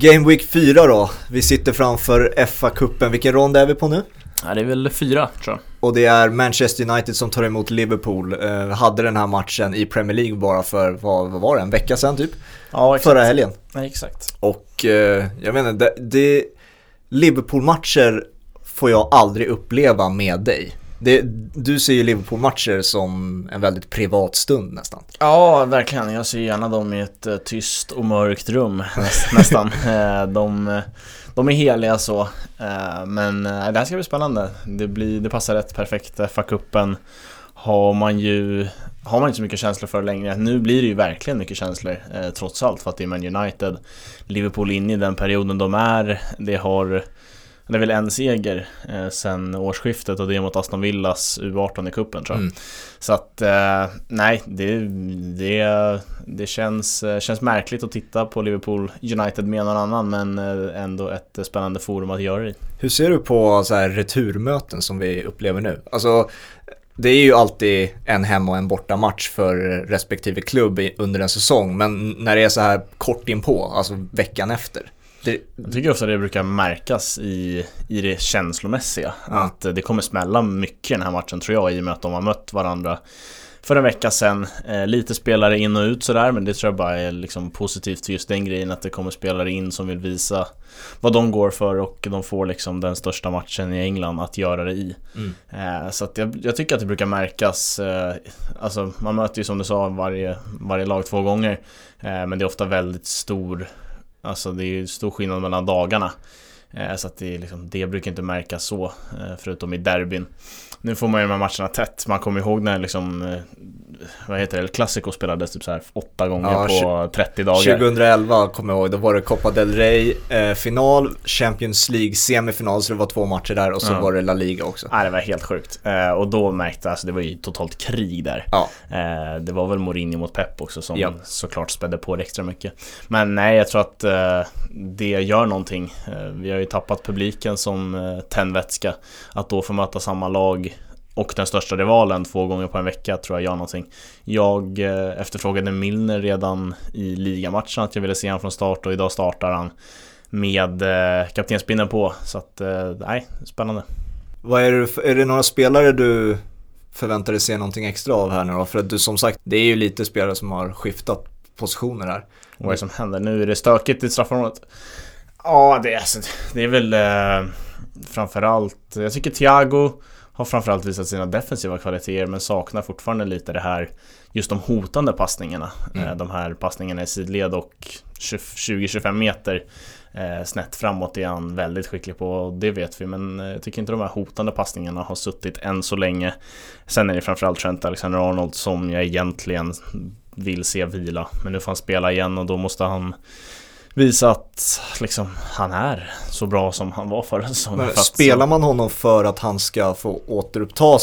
Game Week 4 då. Vi sitter framför FA-cupen. Vilken rond är vi på nu? Ja, det är väl fyra tror jag. Och det är Manchester United som tar emot Liverpool. Eh, hade den här matchen i Premier League bara för, vad, vad var det, en vecka sedan typ? Ja, exakt. Förra helgen. Ja, exakt. Och eh, jag menar, det, det Liverpool-matcher får jag aldrig uppleva med dig. Det, du ser ju Liverpool-matcher som en väldigt privat stund nästan. Ja, verkligen. Jag ser gärna dem i ett uh, tyst och mörkt rum näst, nästan. Uh, de, de är heliga så. Uh, men det här ska bli spännande. Det, blir, det passar rätt perfekt. FA-cupen har man ju har man inte så mycket känslor för längre. Nu blir det ju verkligen mycket känslor eh, trots allt för att det är Man United. Liverpool inne i den perioden de är. Det har det är väl en seger eh, sen årsskiftet och det är mot Aston Villas U18 i kuppen tror jag. Mm. Så att eh, nej, det, det, det känns, eh, känns märkligt att titta på Liverpool United med någon annan men eh, ändå ett spännande forum att göra det i. Hur ser du på så här returmöten som vi upplever nu? Alltså det är ju alltid en hemma och en borta match för respektive klubb under en säsong men när det är så här kort inpå, alltså veckan efter det, jag tycker ofta det brukar märkas i, i det känslomässiga. Ja. Att det kommer smälla mycket i den här matchen tror jag i och med att de har mött varandra för en vecka sedan. Eh, lite spelare in och ut sådär men det tror jag bara är liksom positivt för just den grejen att det kommer spelare in som vill visa vad de går för och de får liksom den största matchen i England att göra det i. Mm. Eh, så att jag, jag, tycker att det brukar märkas. Eh, alltså man möter ju som du sa varje, varje lag två gånger eh, men det är ofta väldigt stor Alltså det är ju stor skillnad mellan dagarna. Eh, så att det, liksom, det brukar inte märkas så, eh, förutom i derbyn. Nu får man ju de här matcherna tätt. Man kommer ihåg när liksom, eh, vad heter det, El Clasico spelades typ så här åtta gånger ja, på 30 dagar. 2011 kommer jag ihåg, då var det Copa del Rey eh, final, Champions League semifinal, så det var två matcher där och så ja. var det La Liga också. Ja, det var helt sjukt. Eh, och då märkte jag, alltså det var ju totalt krig där. Ja. Eh, det var väl Mourinho mot Pep också som ja. såklart spädde på det extra mycket. Men nej, jag tror att eh, det gör någonting. Eh, vi har ju tappat publiken som eh, tändvätska. Att då få möta samma lag och den största rivalen två gånger på en vecka tror jag gör någonting. Jag eh, efterfrågade Milner redan i ligamatchen att jag ville se honom från start och idag startar han med eh, kaptensbindeln på. Så att, eh, nej, spännande. Vad är, det, är det några spelare du förväntar dig se någonting extra av här nu då? För att du som sagt, det är ju lite spelare som har skiftat positioner här. Vad är det som händer? Nu är det stökigt i straffområdet. Ja, det är, alltså, det är väl eh, framförallt, jag tycker Thiago har framförallt visat sina defensiva kvaliteter men saknar fortfarande lite det här just de hotande passningarna. Mm. Eh, de här passningarna i sidled och 20-25 meter eh, snett framåt är han väldigt skicklig på och det vet vi men eh, jag tycker inte de här hotande passningarna har suttit än så länge. Sen är det framförallt Trent Alexander-Arnold som jag egentligen vill se vila men nu får han spela igen och då måste han visa att liksom, han är så bra som han var förra säsongen. Spelar man honom för att han ska få återuppta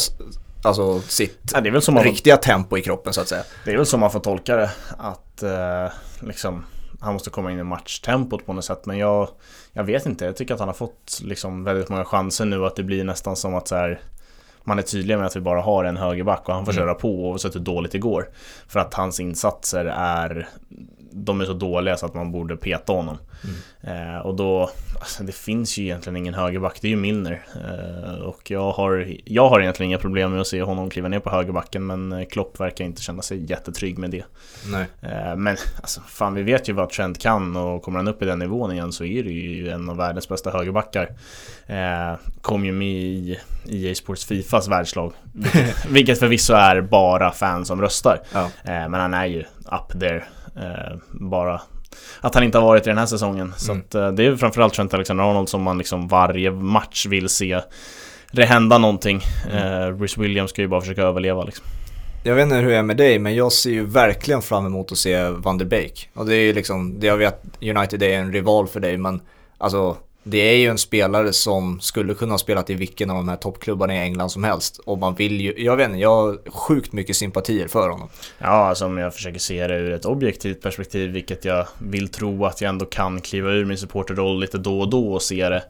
alltså, sitt ja, riktiga man, tempo i kroppen så att säga? Det är väl så man får tolka det. Att eh, liksom, han måste komma in i matchtempot på något sätt. Men jag, jag vet inte, jag tycker att han har fått liksom, väldigt många chanser nu. Att det blir nästan som att så här, man är tydlig med att vi bara har en högerback och han får mm. köra på oavsett hur dåligt det går. För att hans insatser är de är så dåliga så att man borde peta honom. Mm. Eh, och då, alltså det finns ju egentligen ingen högerback, det är ju Milner. Eh, och jag har, jag har egentligen inga problem med att se honom kliva ner på högerbacken men eh, Klopp verkar inte känna sig jättetrygg med det. Eh, men alltså, fan vi vet ju vad Trent kan och kommer han upp i den nivån igen så är det ju en av världens bästa högerbackar. Eh, kom ju med i EA Sports Fifas världslag. Vilket, vilket förvisso är bara fans som röstar. Ja. Eh, men han är ju up there bara att han inte har varit i den här säsongen. Så mm. att, eh, det är framförallt Trent Alexander-Arnold som man liksom varje match vill se det hända någonting. Mm. Eh, Rhys Williams ska ju bara försöka överleva liksom. Jag vet inte hur det är med dig, men jag ser ju verkligen fram emot att se Van der Beek. Och det är ju liksom, det jag vet, United är en rival för dig, men alltså det är ju en spelare som skulle kunna ha spelat i vilken av de här toppklubbarna i England som helst. Och man vill ju, jag vet inte, jag har sjukt mycket sympatier för honom. Ja, alltså om jag försöker se det ur ett objektivt perspektiv, vilket jag vill tro att jag ändå kan kliva ur min supporterroll lite då och då och se det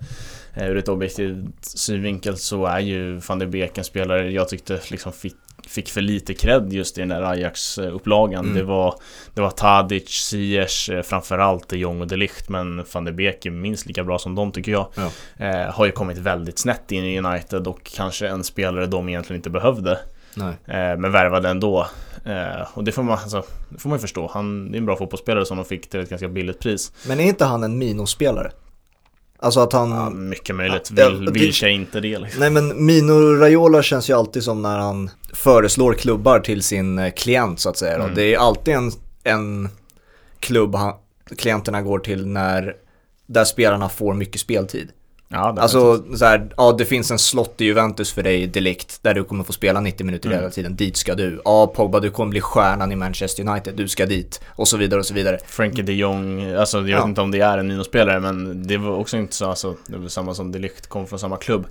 eh, ur ett objektivt synvinkel så är ju van der Beek en spelare jag tyckte liksom fick fick för lite cred just i den där Ajax-upplagan. Mm. Det, var, det var Tadic, Ziyech, eh, framförallt de Jong och de Ligt, men van de Beek är minst lika bra som dem tycker jag. Ja. Eh, har ju kommit väldigt snett in i United och kanske en spelare de egentligen inte behövde. Eh, men värvade ändå. Eh, och det får, man, alltså, det får man förstå. Han det är en bra fotbollsspelare som de fick till ett ganska billigt pris. Men är inte han en Mino-spelare? Alltså att han... Ja, mycket möjligt. Ja, Vill, det- vill sig inte det liksom. Nej men Mino Raiola känns ju alltid som när han föreslår klubbar till sin eh, klient så att säga. Mm. Det är alltid en, en klubb han, klienterna går till när där spelarna får mycket speltid. Ja, det Alltså så här, ja det finns en slott i Juventus för dig delikt där du kommer få spela 90 minuter Mm. hela tiden, dit ska du. Ja Pogba du kommer bli stjärnan i Manchester United, du ska dit. Och så vidare och så vidare. Frankie de Jong, alltså jag Ja. vet inte om det är en Mino-spelare men det var också inte så, alltså, det var samma som de Ligt kom från samma klubb.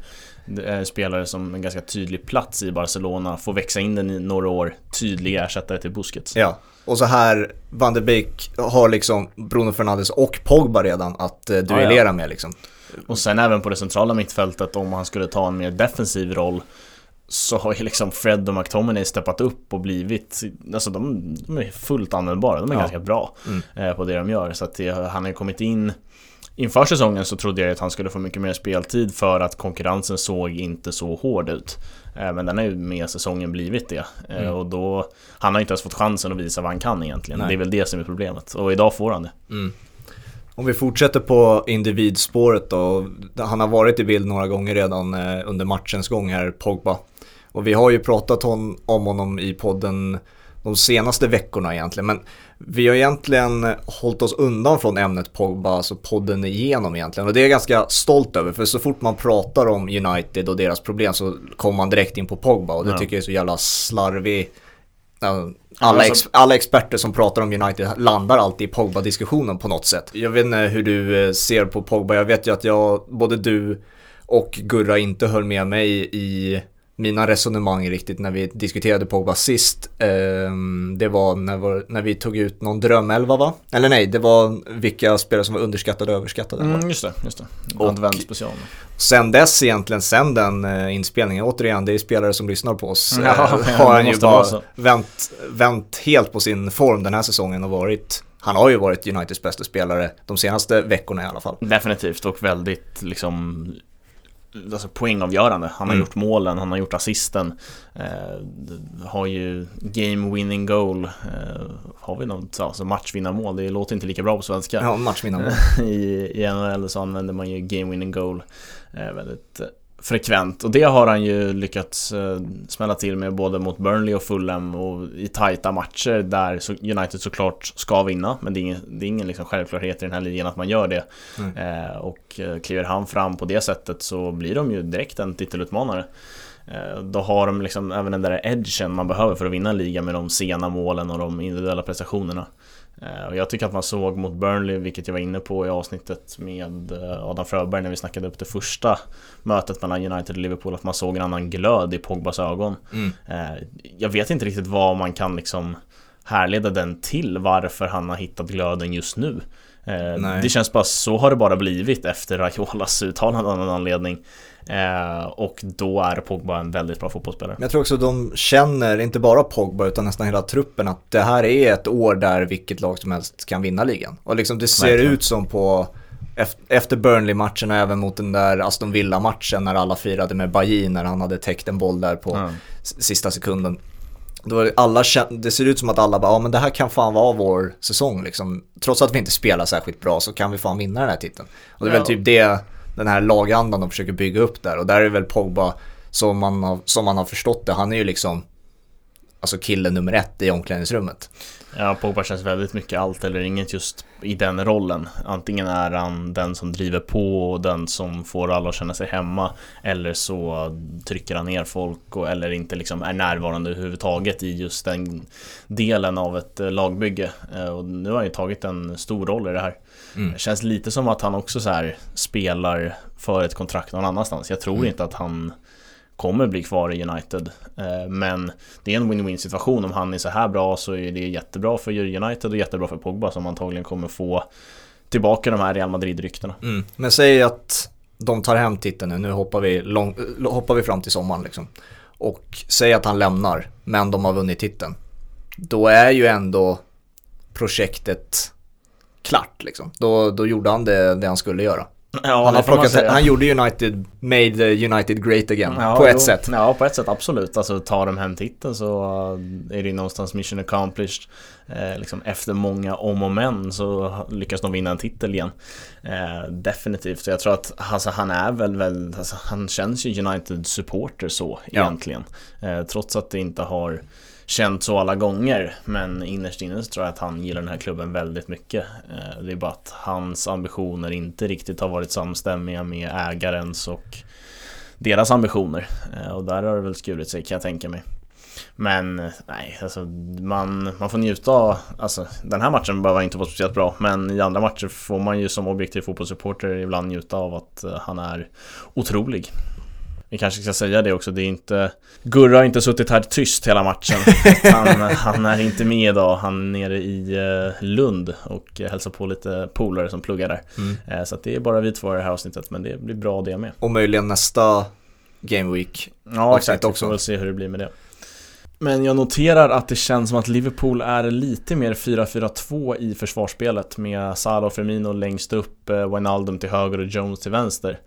Spelare som en ganska tydlig plats i Barcelona, får växa in den i några år, tydlig ersättare till Busquets. Ja. Och så här, Van de Beek har liksom Bruno Fernandes och Pogba redan att eh, duellera med liksom. Och sen även på det centrala mittfältet, om han skulle ta en mer defensiv roll så har ju liksom Fred och McTominay steppat upp och blivit, alltså de, de är fullt användbara, de är Ja. ganska bra Mm. eh, på det de gör. Så att det, han har ju kommit in Inför säsongen så trodde jag att han skulle få mycket mer speltid för att konkurrensen såg inte så hård ut. Eh, Men den har ju med säsongen blivit det. Eh, Mm. Och då, han har inte ens fått chansen att visa vad han kan egentligen. Nej. Det är väl det som är problemet. Och idag får han det. Mm. Om vi fortsätter på individspåret då. Han har varit i bild några gånger redan eh, under matchens gång här, Pogba. Och vi har ju pratat om, om honom i podden de senaste veckorna egentligen. Men vi har egentligen hållit oss undan från ämnet Pogba, alltså podden igenom egentligen. Och det är jag ganska stolt över, för så fort man pratar om United och deras problem så kommer man direkt in på Pogba. Och det Ja. tycker jag är så jävla slarvig Ja, Alla, Alltså- ex, alla experter som pratar om United landar alltid i Pogba-diskussionen på något sätt. Jag vet inte hur du eh, ser på Pogba. Jag vet ju att jag, både du och Gurra inte höll med mig i mina resonemang riktigt när vi diskuterade Pogba sist. Ehm, det var när, vi tog ut någon drömelva va? Eller nej, det var vilka spelare som var underskattade och överskattade. Mm, just det, just det. Adventspecial. Sen dess egentligen, sen den eh, inspelningen, återigen det är spelare som lyssnar på oss, Ja, eh, har han ju bara vänt, vänt helt på sin form den här säsongen och varit, han har ju varit Uniteds bästa spelare de senaste veckorna i alla fall. Definitivt och väldigt liksom Alltså poängavgörande. Han har Mm. gjort målen, han har gjort assisten. Eh, har ju game winning goal. Eh, har vi något alltså matchvinnarmål? Det låter inte lika bra på svenska. Ja, matchvinnande. I, I NHL så använder man ju game winning goal eh, väldigt eh, frekvent. Och det har han ju lyckats eh, smälla till med både mot Burnley och Fulham och i tajta matcher där United såklart ska vinna. Men det är ingen, det är ingen liksom självklarhet i den här ligan att man gör det. Mm. Eh, och eh, kliver han fram på det sättet så blir de ju direkt en titelutmanare. Eh, Då har de liksom även den där edgen man behöver för att vinna en liga med de sena målen och de individuella prestationerna. Eh, Och jag tycker att man såg mot Burnley, vilket jag var inne på i avsnittet med eh, Adam Fröberg när vi snackade upp det första mötet mellan United och Liverpool, att man såg en annan glöd i Pogbas ögon. Mm. Eh, Jag vet inte riktigt vad man kan liksom härleda den till, varför han har hittat glöden just nu. Nej. Det känns bara, så har det bara blivit efter Raiolas uttalande av någon anledning. Eh, och då är Pogba en väldigt bra fotbollsspelare. Jag tror också att de känner, inte bara Pogba utan nästan hela truppen, att det här är ett år där vilket lag som helst kan vinna ligan. Och liksom det ser Verkligen. ut som på ef- efter Burnley-matchen och även mot den där Aston Villa-matchen när alla firade med Bailly när han hade täckt en boll där på s- sista sekunden. Då alla, det ser ut som att alla bara, ja men det här kan fan vara vår säsong liksom. Trots att vi inte spelar särskilt bra så kan vi fan vinna den här titeln. Och det är väl typ det, den här lagandan de försöker bygga upp där. Och där är väl Pogba, som man har, som man har förstått det, han är ju liksom Alltså killen nummer ett i omklädningsrummet. Ja, Pogba känns väldigt mycket allt eller inget just i den rollen. Antingen är han den som driver på och den som får alla att känna sig hemma Eller så trycker han ner folk och, eller inte liksom är närvarande överhuvudtaget i just den delen av ett lagbygge. Eh, och nu har han ju tagit en stor roll i det här. Mm. Det känns lite som att han också så här spelar för ett kontrakt någon annanstans. Jag tror Mm. inte att han kommer bli kvar i United. Eh, Men det är en win-win situation. Om han är så här bra så är det jättebra för United och jättebra för Pogba som antagligen kommer få tillbaka de här Real Madrid-ryktena. Mm. Men säg att de tar hem titeln nu, nu hoppar vi, lång, hoppar vi fram till sommaren liksom. och säg att han lämnar, men de har vunnit titeln. Då är ju ändå projektet klart liksom. Då, då gjorde han det, det han skulle göra. Ja, han, har plockat, han gjorde United, made United great again. Ja, på ett jo. sätt. Ja, på ett sätt absolut. Alltså tar de hem titeln så är det någonstans mission accomplished. Eh, liksom efter många om och men så lyckas de vinna en titel igen. Eh, definitivt. Så jag tror att alltså, han är väl, väl alltså, han känns ju United-supporter så Ja. egentligen. Eh, trots att det inte har känt så alla gånger men innerst inne så tror jag att han gillar den här klubben väldigt mycket. Eh, det är bara att hans ambitioner inte riktigt har varit samstämmiga med ägarens och deras ambitioner. Eh, och där har det väl skurit sig kan jag tänka mig. Men eh, nej, alltså man, man får njuta av, alltså den här matchen behöver inte vara speciellt bra men i andra matcher får man ju som objektiv fotbollssupporter ibland njuta av att han är otrolig. Vi kanske ska säga det också, det är inte Gurra har inte suttit här tyst hela matchen Han, han är inte med idag, han är nere i eh, Lund och hälsar på lite polare som pluggar där Mm. Eh, Så det är bara vi två i det här avsnittet men det blir bra det med Och möjligen nästa Game Week. Ja exakt, vi också. får väl se hur det blir med det Men jag noterar att det känns som att Liverpool är lite mer 4-4-2 i försvarsspelet med Salah och Firmino längst upp, eh, Wijnaldum till höger och Jones till vänster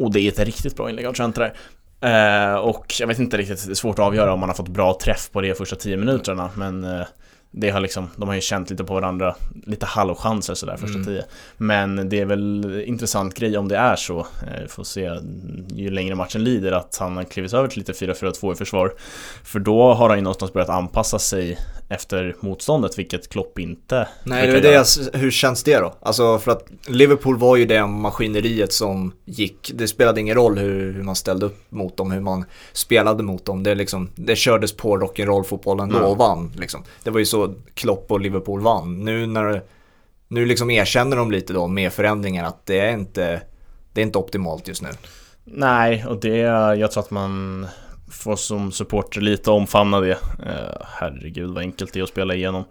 Och det är ett riktigt bra inlägg av Trent där. Eh, Och jag vet inte riktigt, det är svårt att avgöra om man har fått bra träff på de första 10 minuterna men eh, det har liksom, de har ju känt lite på varandra, lite halvchanser sådär första Mm. tio. Men det är väl intressant grej om det är så, eh, får se ju längre matchen lider att han har klivit över till lite 4-4-2 i försvar. För då har han ju någonstans börjat anpassa sig efter motståndet, vilket Klopp inte Nej, det är det jag, hur känns det då? Alltså för att Liverpool var ju det maskineriet som gick. Det spelade ingen roll hur, hur man ställde upp mot dem, hur man spelade mot dem. Det, liksom, det kördes på rock'n'roll-fotbollen då Ja. och vann. Liksom. Det var ju så Klopp och Liverpool vann. Nu när nu liksom erkänner de lite då med förändringen att det är inte, det är inte optimalt just nu. Nej, och det, jag tror att man får som supporter lite omfamna det. Eh, Herregud vad enkelt det är att spela igenom.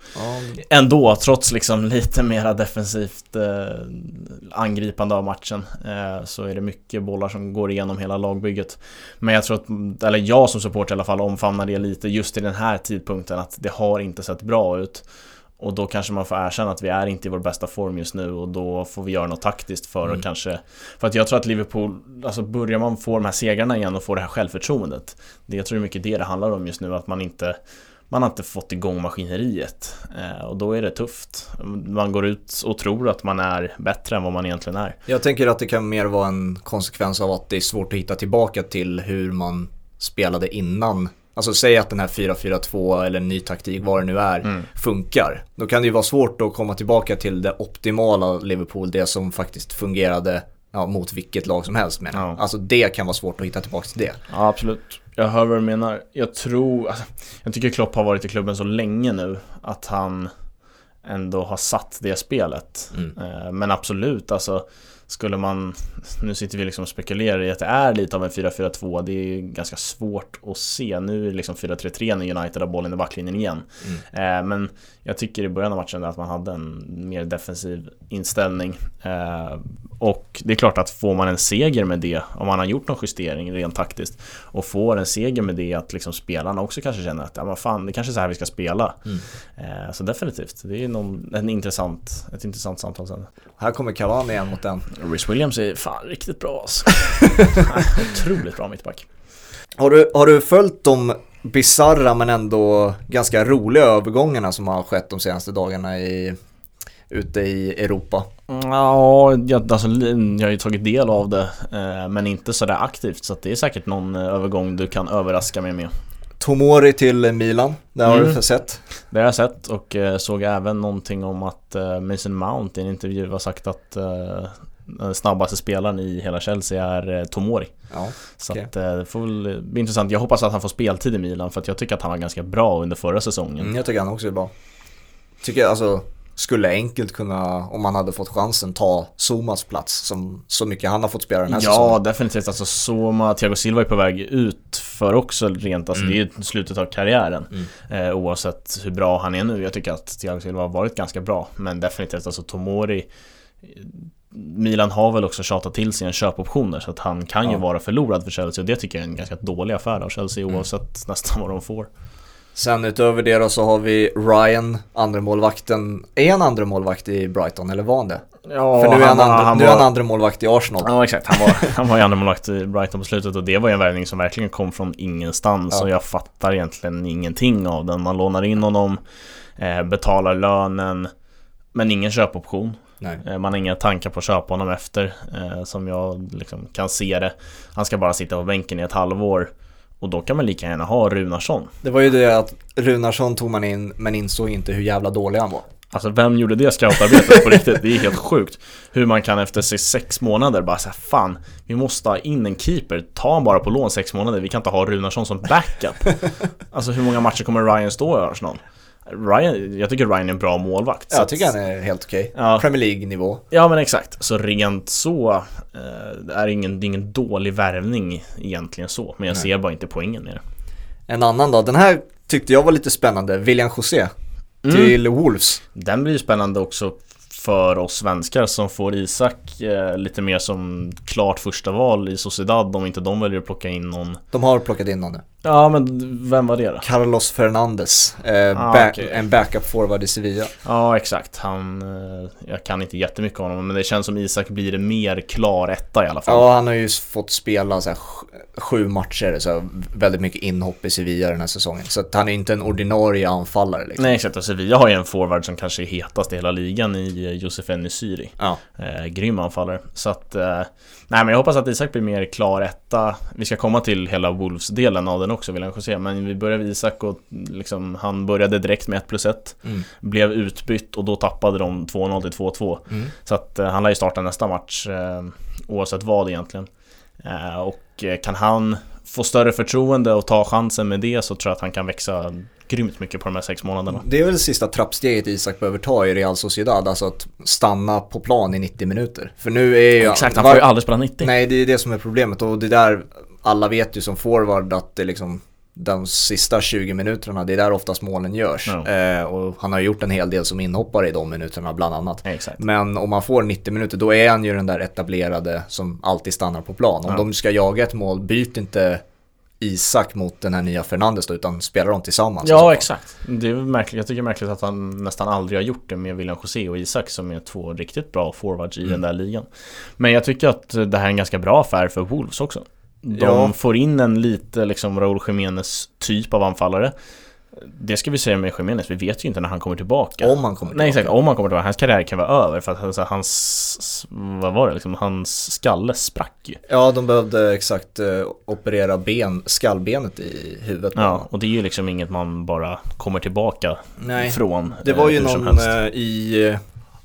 Ändå, trots liksom lite mera defensivt eh, angripande av matchen eh, Så är det mycket bollar som går igenom hela lagbygget. Men jag tror att, eller jag som supporter i alla fall omfamnar det lite just i den här tidpunkten att det har inte sett bra ut och då kanske man får erkänna att vi är inte i vår bästa form just nu och då får vi göra något taktiskt för Mm. att kanske För att jag tror att Liverpool, alltså börjar man få de här segrarna igen och få det här självförtroendet Det jag tror det är mycket det det handlar om just nu, att man inte man har inte fått igång maskineriet eh, och då är det tufft. Man går ut och tror att man är bättre än vad man egentligen är. Jag tänker att det kan mer vara en konsekvens av att det är svårt att hitta tillbaka till hur man spelade innan. Alltså säg att den här 4-4-2 eller ny taktik, vad det nu är, Mm. funkar. Då kan det ju vara svårt att komma tillbaka till det optimala Liverpool, det som faktiskt fungerade ja, mot vilket lag som helst menar. Ja. Alltså det kan vara svårt att hitta tillbaka till det. Ja, absolut. Jag hör vad du menar. Jag tror, alltså, jag tycker Klopp har varit i klubben så länge nu att han ändå har satt det spelet. Mm. Eh, Men absolut, alltså skulle man, nu sitter vi liksom och spekulerar i att det är lite av en 4-4-2, det är ganska svårt att se. Nu är det liksom 4-3-3 när United har bollen i backlinjen igen. Mm. Eh, Men jag tycker i början av matchen att man hade en mer defensiv inställning. Eh, Och det är klart att får man en seger med det, om man har gjort någon justering rent taktiskt och får en seger med det att liksom spelarna också kanske känner att ja, men fan, det kanske är så här vi ska spela. Mm. Eh, Så definitivt, det är någon, en intressant, ett intressant samtal sen. Här kommer Cavani igen mot den. Rhys Williams är fan riktigt bra alltså. Otroligt bra mittback. Har du, har du följt de bizarra men ändå ganska roliga övergångarna som har skett de senaste dagarna i, ute i Europa? Ja, jag, alltså, jag har ju tagit del av det eh, men inte sådär aktivt så det är säkert någon eh, övergång du kan överraska mig med. Tomori till Milan, det har Mm. du sett. Det har jag sett och eh, såg även någonting om att Mason Mount i en intervju har sagt att snabbaste spelaren i hela Chelsea är eh, Tomori. Ja, Så Okej. att eh, det får väl bli intressant. Jag hoppas att han får speltid i Milan för jag tycker att han var ganska bra under förra säsongen. mm, jag tycker han också är bra. Tycker jag alltså, skulle enkelt kunna, om man hade fått chansen, ta Zomas plats som så mycket han har fått spela den här Ja, säsongen. definitivt. Alltså Soma, Thiago Silva är på väg ut för också rent, alltså Mm. det är ju slutet av karriären. Mm. Eh, oavsett hur bra han är nu. Jag tycker att Thiago Silva har varit ganska bra. Men definitivt alltså Tomori eh, Milan har väl också tjatat till sig en köpoptioner så att han kan Ja. ju vara förlorad för Chelsea och det tycker jag är en ganska dålig affär av Chelsea Mm. oavsett nästan vad de får. Sen utöver det då så har vi Ryan, andra målvakten. Är han andra målvakt i Brighton eller var han det? Ja, För nu är han, var- andra, nu är han andra målvakt i Arsenal. Ja exakt, han var, han var ju andra målvakt i Brighton på slutet och det var ju en värvning som verkligen kom från ingenstans Ja. och jag fattar egentligen ingenting av den. Man lånar in honom, eh, betalar lönen, men ingen köpoption. Nej. Eh, Man har inga tankar på att köpa honom efter, eh, som jag liksom kan se det. Han ska bara sitta på bänken i ett halvår och då kan man lika gärna ha Runarsson. Det var ju det att Runarsson tog man in men insåg inte hur jävla dålig han var. Alltså vem gjorde det scoutarbetet på riktigt? Det är helt sjukt Hur man kan efter sex månader bara säga Fan, vi måste ha in en keeper Ta han bara på lån sex månader, vi kan inte ha Runarsson som backup Alltså hur många matcher kommer Ryan stå i Arsenal? Ryan, jag tycker Ryan är en bra målvakt Jag att- tycker han är helt okej. Ja. Premier League-nivå. Ja men exakt, så rent så eh, Det är ingen, det är ingen dålig värvning egentligen så Men jag Nej. ser bara inte poängen med det En annan då, den här tyckte jag var lite spännande. William José till Wolves. Den blir ju spännande också för oss svenskar som får Isak eh, lite mer som klart första val i Sociedad om inte de väljer att plocka in någon De har plockat in någon nu. Ja men vem var det då? Carlos Fernandes. Eh, Ah, okej. En backup forward i Sevilla. Ja exakt, han... eh, Jag kan inte jättemycket om honom men det känns som Isak blir mer klar etta i alla fall. Ja, han har ju fått spela så här, sju matcher, så väldigt mycket inhopp i Sevilla den här säsongen. Så att han är inte en ordinarie anfallare liksom. Nej exakt, och Sevilla har ju en forward som kanske är hetast i hela ligan i eh, Josef Enesyri. Ja. Eh, grym anfallare. Så att, eh, nej men jag hoppas att Isak blir mer klar etta. Vi ska komma till hela Wolves-delen av den också vill jag se. Men vi börjar med Isak och liksom, han började direkt med 1 plus 1. Mm. Blev utbytt och då tappade de 2-0 till 2-2. Mm. Så att eh, han lär ju starta nästa match eh, oavsett vad egentligen. Eh, och eh, kan han få större förtroende och ta chansen med det så tror jag att han kan växa grymt mycket på de här sex månaderna. Det är väl det sista trappsteget Isak behöver ta i Real Sociedad, alltså att stanna på plan i 90 minuter. För nu är ju... Exakt, han får ju aldrig spela 90. Nej, det är det som är problemet och det där, alla vet ju som forward att det liksom de sista 20 minuterna, det är där oftast målen görs. Ja. Eh, och han har gjort en hel del som inhoppare i de minuterna bland annat. Exakt. Men om man får 90 minuter, då är han ju den där etablerade som alltid stannar på plan. Om Ja. de ska jaga ett mål, byt inte Isak mot den här nya Fernandes då, utan spela dem tillsammans. Ja, exakt. Det är märkligt. Jag tycker det är märkligt att han nästan aldrig har gjort det med William José och Isak som är två riktigt bra forwards i Mm. den där ligan. Men jag tycker att det här är en ganska bra affär för Wolves också. De Ja. får in en lite liksom Raúl Jiménez typ av anfallare. Det ska vi säga med Jiménez, vi vet ju inte när han kommer tillbaka. Om han kommer Nej tillbaka. exakt, om han kommer tillbaka. Hans karriär kan vara över för att alltså, hans, vad var det liksom, hans skalle sprack ju. Ja, de behövde exakt eh, operera ben, skallbenet i huvudet. Ja, och det är ju liksom inget man bara kommer tillbaka Nej. ifrån. Det eh, var ju hur som någon eh, i eh,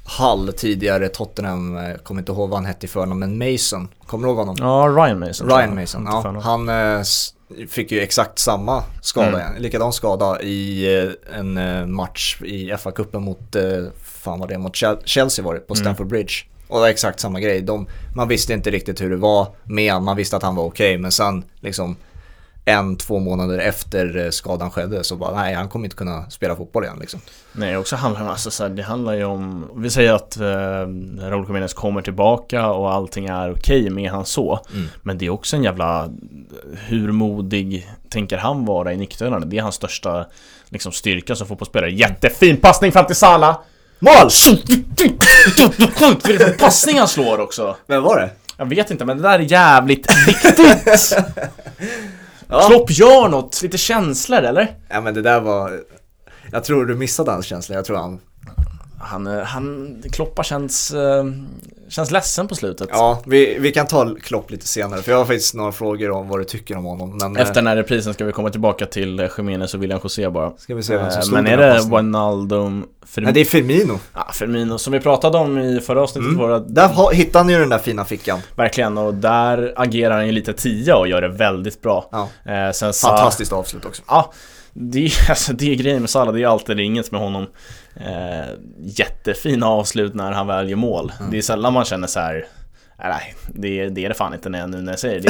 Hall tidigare, Tottenham, eh, kommer inte ihåg vad han hette i förnamn, men Mason, kommer du ihåg honom? Ja, Ryan Mason. Ryan Mason, ja. Han eh, fick ju exakt samma skada, Mm. likadan skada i eh, en match i FA-cupen mot, fan var det, mot Chel- Chelsea var det, på Mm. Stamford Bridge. Och det var exakt samma grej. De, man visste inte riktigt hur det var med man visste att han var okej, men sen liksom en, två månader efter eh, skadan skedde så bara nej, han kommer inte kunna spela fotboll igen liksom. Nej, också handlar det, alltså, så här, det handlar ju om, vi säger att eh, Raúl Jiménez kommer tillbaka och allting är okej med han så. Mm. Men det är också en jävla, hur modig tänker han vara i nickduellerna? Det är hans största liksom, styrka som fotbollsspelare. Jättefin passning fram till Salah! Mål! Vilken passning han slår också! Vem var det? Jag vet inte, men det där är jävligt viktigt! Ja. Klopp gör något, lite känslor eller? Ja men det där var, jag tror du missade hans känsla, jag tror han Han, eh, han Kloppa känns, eh, känns ledsen på slutet. Ja, vi, vi kan ta Klopp lite senare för jag har faktiskt några frågor om vad du tycker om honom. Men, Efter eh, den här reprisen ska vi komma tillbaka till eh, Jiménez och William José bara. ska vi se vem som Eh, slog Men är det. Wijnaldum, Firmino? Nej, det är Firmino. Ja, Firmino som vi pratade om i förra avsnittet Mm. våra, Där hittade han ju den där fina fickan. Verkligen, och där agerar han ju lite tia och gör det väldigt bra. Ja. Eh, sen Fantastiskt avslut också. Ja, det är, alltså, det är grejen med Salah, det är alltid inget med honom. Eh, jättefina avslut när han väl gör mål. Mm. Det är sällan man känner så här. Nej, det, är- det är det fan inte när jag, nu när jag säger det.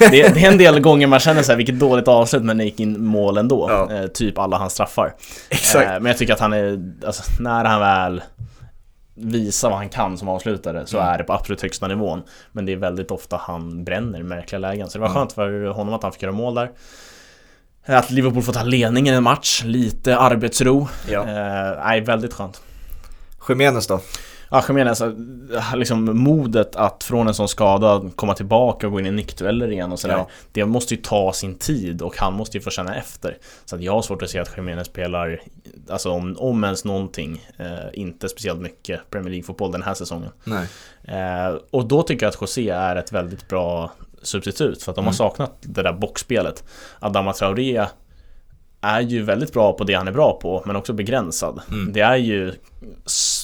Det det, det är en del gånger man känner så här, vilket dåligt avslut men det gick in mål ändå. Ja. Eh, typ alla hans straffar. Exakt. Eh, men jag tycker att han är, alltså när han väl visa vad han kan som avslutare så Mm. är det på absolut högsta nivån. Men det är väldigt ofta han bränner märkliga lägen. Så det var Ja. skönt för honom att han fick göra mål där. Att Liverpool får ta ledningen i en match, lite arbetsro. Ja. Eh, nej, väldigt skönt. Jimenez då? Ja, menar alltså, liksom modet att från en sån skada komma tillbaka och gå in i nickdueller igen och sådär. Ja. Det måste ju ta sin tid och han måste ju få känna efter. Så att jag har svårt att se att Jiménez spelar, alltså om, om ens någonting, eh, inte speciellt mycket Premier League-fotboll den här säsongen. Nej. Eh, och då tycker jag att José är ett väldigt bra substitut för att de har Mm. saknat det där boxspelet. Adama Traoré är ju väldigt bra på det han är bra på men också begränsad. Mm. Det är ju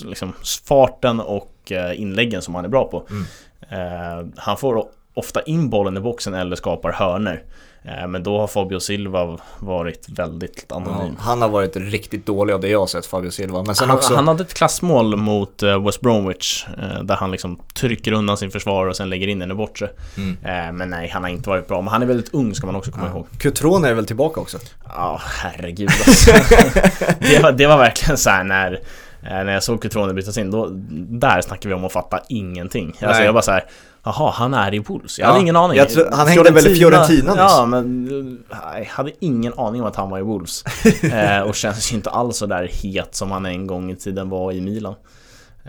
liksom farten och eh, inläggen som han är bra på. Mm. Eh, han får ofta in bollen i boxen eller skapar hörner. Eh, men då har Fabio Silva varit väldigt Ja, anonym. han har varit riktigt dålig av det jag har sett, Fabio Silva. Men sen Han, också... han hade ett klassmål mot eh, West Bromwich eh, där han liksom trycker undan sin försvarare och sen lägger in den i bortre. Mm. Men nej, han har inte varit bra. Men han är väldigt ung ska man också komma ihåg. Cutrone är väl tillbaka också? Ja, herregud alltså. det, var, det var verkligen så här när när jag såg Cutrone bytas in, då, där snackar vi om att fatta ingenting. Alltså Nej. jag bara så här, jaha, han är i Wolves. Jag Ja, hade ingen aning. tror- han hängde väl i Fiorentina nyss? Ja, men jag hade ingen aning om att han var i Wolves. eh, och känns ju inte alls så där het som han en gång i tiden var i Milan.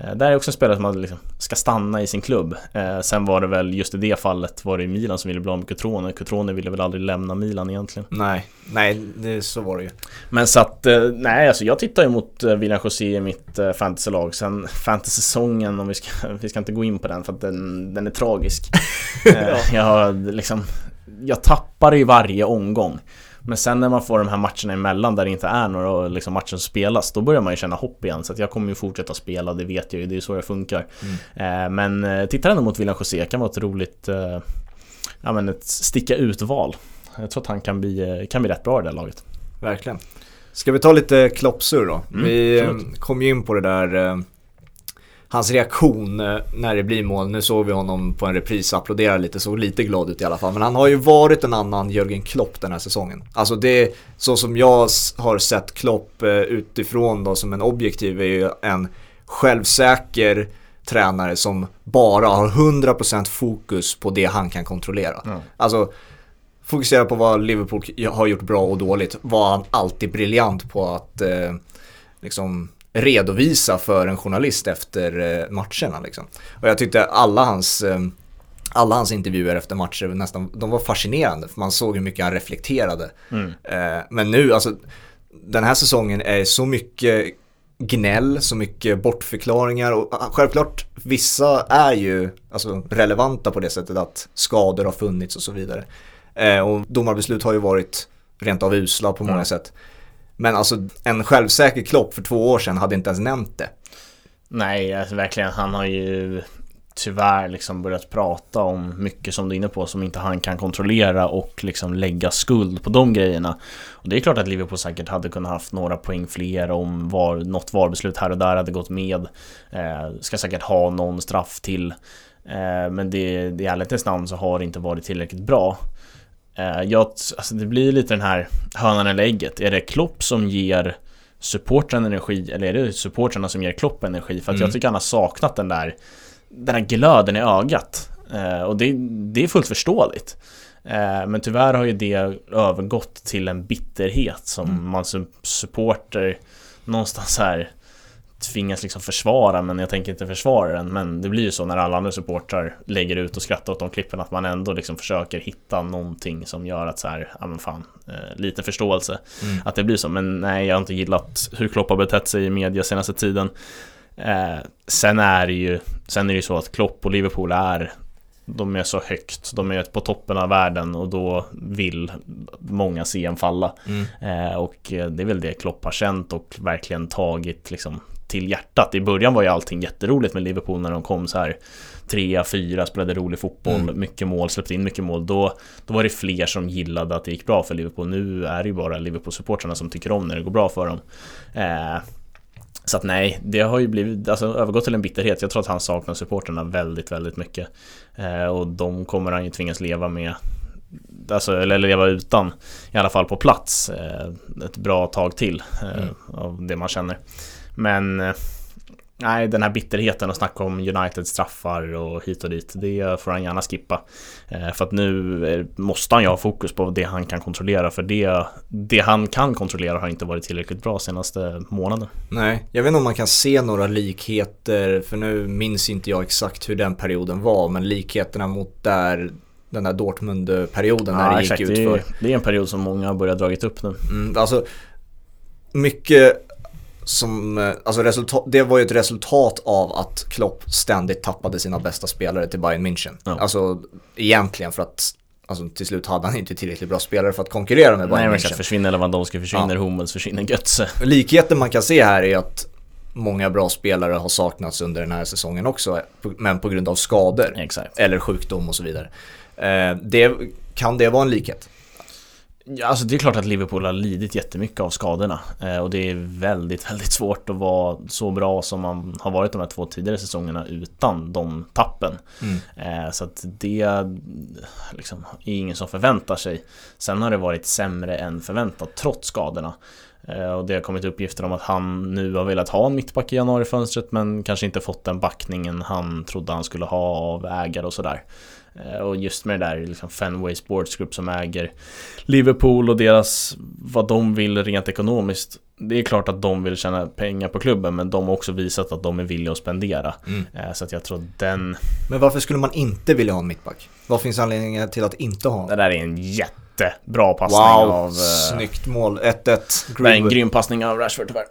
Eh, där är också en spelare som man liksom ska stanna i sin klubb. Eh, sen var det väl just i det fallet var det Milan som ville bli av med Cutrone. Cutrone ville väl aldrig lämna Milan egentligen. Nej, nej, det, så var det ju. Men så att, eh, nej alltså jag tittar ju mot eh, William José i mitt eh, fantasylag. Sen fantasysäsongen, om vi ska, vi ska inte gå in på den för att den, den är tragisk. Eh, jag har liksom, jag tappar i varje omgång. Men sen när man får de här matcherna emellan där det inte är några liksom, matcher som spelas, då börjar man ju känna hopp igen. Så jag kommer ju fortsätta spela, det vet jag ju, det är ju så jag funkar. Eh, men eh, tittar ändå mot William José kan vara ett roligt, eh, ja men ett sticka ut-val. Jag tror att han kan bli, kan bli rätt bra i det här laget. Verkligen. Ska vi ta lite kloppsur då? Mm, vi absolut. kom ju in på det där Hans reaktion eh, när det blir mål, nu såg vi honom på en repris applådera lite, såg lite glad ut i alla fall. Men han har ju varit en annan Jörgen Klopp den här säsongen. Alltså det, så som jag har sett Klopp eh, utifrån då som en objektiv är ju en självsäker tränare som bara har 100% fokus på det han kan kontrollera. Ja. Alltså fokusera på vad Liverpool har gjort bra och dåligt var han alltid briljant på att eh, liksom redovisa för en journalist efter eh, matcherna. Liksom. Och jag tyckte alla hans, eh, alla hans intervjuer efter matcher nästan, de var fascinerande för man såg hur mycket han reflekterade. Mm. Eh, men nu, alltså den här säsongen är så mycket gnäll, så mycket bortförklaringar och ah, självklart vissa är ju alltså, relevanta på det sättet att skador har funnits och så vidare. Och domarbeslut har ju varit rent av usla på många Mm. sätt. Men alltså en självsäker Klopp för två år sedan hade inte ens nämnt det. Nej, alltså, verkligen. Han har ju tyvärr liksom börjat prata om mycket som du är inne på som inte han kan kontrollera och liksom lägga skuld på de grejerna. Och det är klart att Liverpool säkert hade kunnat haft några poäng fler om var, något VAR-beslut här och där hade gått med. Eh, ska säkert ha någon straff till. Eh, men det, det i ärlighetens namn så har det inte varit tillräckligt bra. Eh, jag, alltså det blir lite den här hönan eller ägget. Är det Klopp som ger supportrarna energi eller är det supportrarna som ger Klopp energi? För att Mm. jag tycker han har saknat den där den här glöden i ögat. Eh, och det, det är fullt förståeligt. Eh, men tyvärr har ju det övergått till en bitterhet som Mm. man som supporter någonstans här tvingas liksom försvara men jag tänker inte försvara den. Men det blir ju så när alla andra supportrar lägger ut och skrattar åt de klippen att man ändå liksom försöker hitta någonting som gör att så här, ja men fan, eh, lite förståelse. Mm. att det blir så. Men nej jag har inte gillat hur Klopp har betett sig i media senaste tiden. Eh, Sen är det ju Sen är det ju så att Klopp och Liverpool är De är så högt, de är på toppen av världen och då vill många se en falla. Mm. Eh, och det är väl det Klopp har känt och verkligen tagit liksom till hjärtat. I början var ju allting jätteroligt med Liverpool när de kom så här trea, fyra, spelade rolig fotboll, Mm. mycket mål, släppte in mycket mål. Då, då var det fler som gillade att det gick bra för Liverpool. Nu är det ju bara Liverpool-supportrarna som tycker om när det går bra för dem. Eh, så att nej, det har ju blivit, alltså övergått till en bitterhet. Jag tror att han saknar supporterna väldigt, väldigt mycket. Eh, och de kommer han ju tvingas leva med Alltså, eller leva utan I alla fall på plats eh, Ett bra tag till eh, Mm. Av det man känner Men eh, nej, den här bitterheten och snacka om United straffar och hit och dit, det får han gärna skippa. Eh, för att nu måste han ju ha fokus på det han kan kontrollera, för det, det han kan kontrollera har inte varit tillräckligt bra senaste månaden. Nej, jag vet inte om man kan se några likheter, för nu minns inte jag exakt hur den perioden var, men likheterna mot där den där Dortmund-perioden när det gick ut för. Det är en period som många har börjat dragit upp nu. Mm, alltså, mycket som, eh, alltså resultat, det var ju ett resultat av att Klopp ständigt tappade sina bästa spelare till Bayern München. Ja. Alltså egentligen för att Alltså till slut hade han inte tillräckligt bra spelare för att konkurrera med Bayern Nej, München. Försvinner Lewandowski, försvinner ja. Hummels, försvinner Götze. Likheten man kan se här är att många bra spelare har saknats under den här säsongen också, men på grund av skador. Exakt. Eller sjukdom och så vidare. Eh, det, kan det vara en likhet? Ja, alltså det är klart att Liverpool har lidit jättemycket av skadorna eh, och det är väldigt, väldigt svårt att vara så bra som man har varit de här två tidigare säsongerna utan de tappen. Mm. Eh, så att det liksom, är ingen som förväntar sig. Sen har det varit sämre än förväntat trots skadorna. Eh, och det har kommit uppgifter om att han nu har velat ha en mittback i januarifönstret men kanske inte fått den backningen han trodde han skulle ha av ägare och sådär. Eh, och just med det där liksom Fenway Sports Group som äger Liverpool och deras vad de vill rent ekonomiskt. Det är klart att de vill tjäna pengar på klubben men de har också visat att de är villiga att spendera. Mm. Eh, så att jag tror den... Men varför skulle man inte vilja ha en mittback? Vad finns anledningen till att inte ha? Det där är en jättebra passning wow, av... snyggt mål. 1-1. Det är en grym passning av Rashford tyvärr.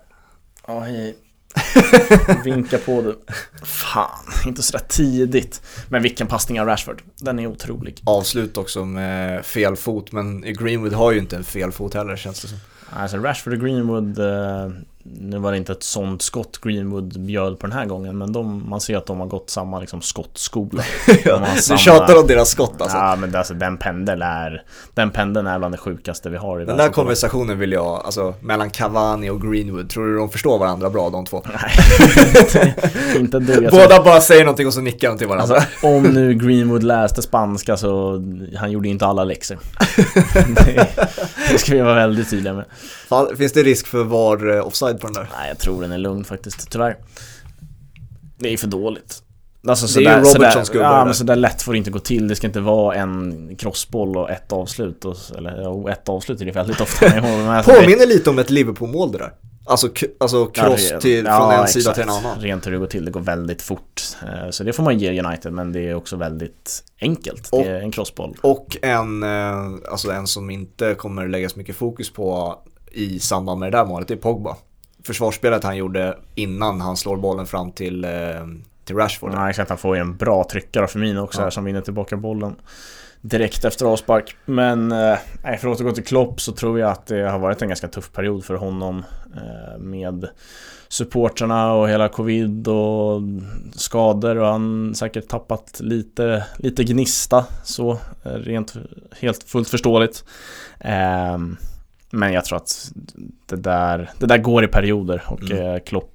Oh, hej. Vinka på du. Fan, inte sådär tidigt. Men vilken passning av Rashford. Den är otrolig. Avslut också med fel fot, men Greenwood har ju inte en fel fot heller känns det som. Alltså Rashford och Greenwood eh, nu var det inte ett sånt skott Greenwood bjöd på den här gången Men de, man ser att de har gått samma liksom, skottskola. Ja, de samma... Du tjatar om deras skott alltså. Ja men alltså, den pendeln är Den pendeln är bland det sjukaste vi har i Den där konversationen vill jag, alltså mellan Cavani och Greenwood. Tror du de förstår varandra bra de två? Nej, inte du Båda bara säger någonting och så nickar de till varandra. Alltså, Om nu Greenwood läste spanska så Han gjorde inte alla läxor. Det, det ska vi vara väldigt tydliga med. Finns det risk för var eh, offside på den där? Nej, jag tror den är lugn faktiskt, tyvärr. Det är för dåligt. Alltså, det är ju Robertsons gubbar Ja, men sådär lätt får det inte gå till. Det ska inte vara en crossboll och ett avslut. Och, eller ja, ett avslut är det väldigt ofta. Påminner lite om ett Liverpool-mål det där. Alltså, alltså cross ja, till, ja, från en exakt. sida till en annan. Rent hur det går till, det går väldigt fort. Eh, så det får man ge United, men det är också väldigt enkelt. Och, det är en crossboll. Och en, eh, alltså en som inte kommer läggas mycket fokus på i samband med det där målet, det är Pogba. Försvarsspelet han gjorde innan han slår bollen fram till, eh, till Rashford. Ja, exakt. Han får ju en bra tryckare av Firmino också ja. här som vinner tillbaka bollen direkt efter avspark. Men eh, för att återgå till Klopp så tror jag att det har varit en ganska tuff period för honom eh, med supportrarna och hela covid och skador och han säkert tappat lite, lite gnista så eh, rent helt fullt förståeligt. Eh, men jag tror att det där, det där går i perioder och mm. Eh, Klopp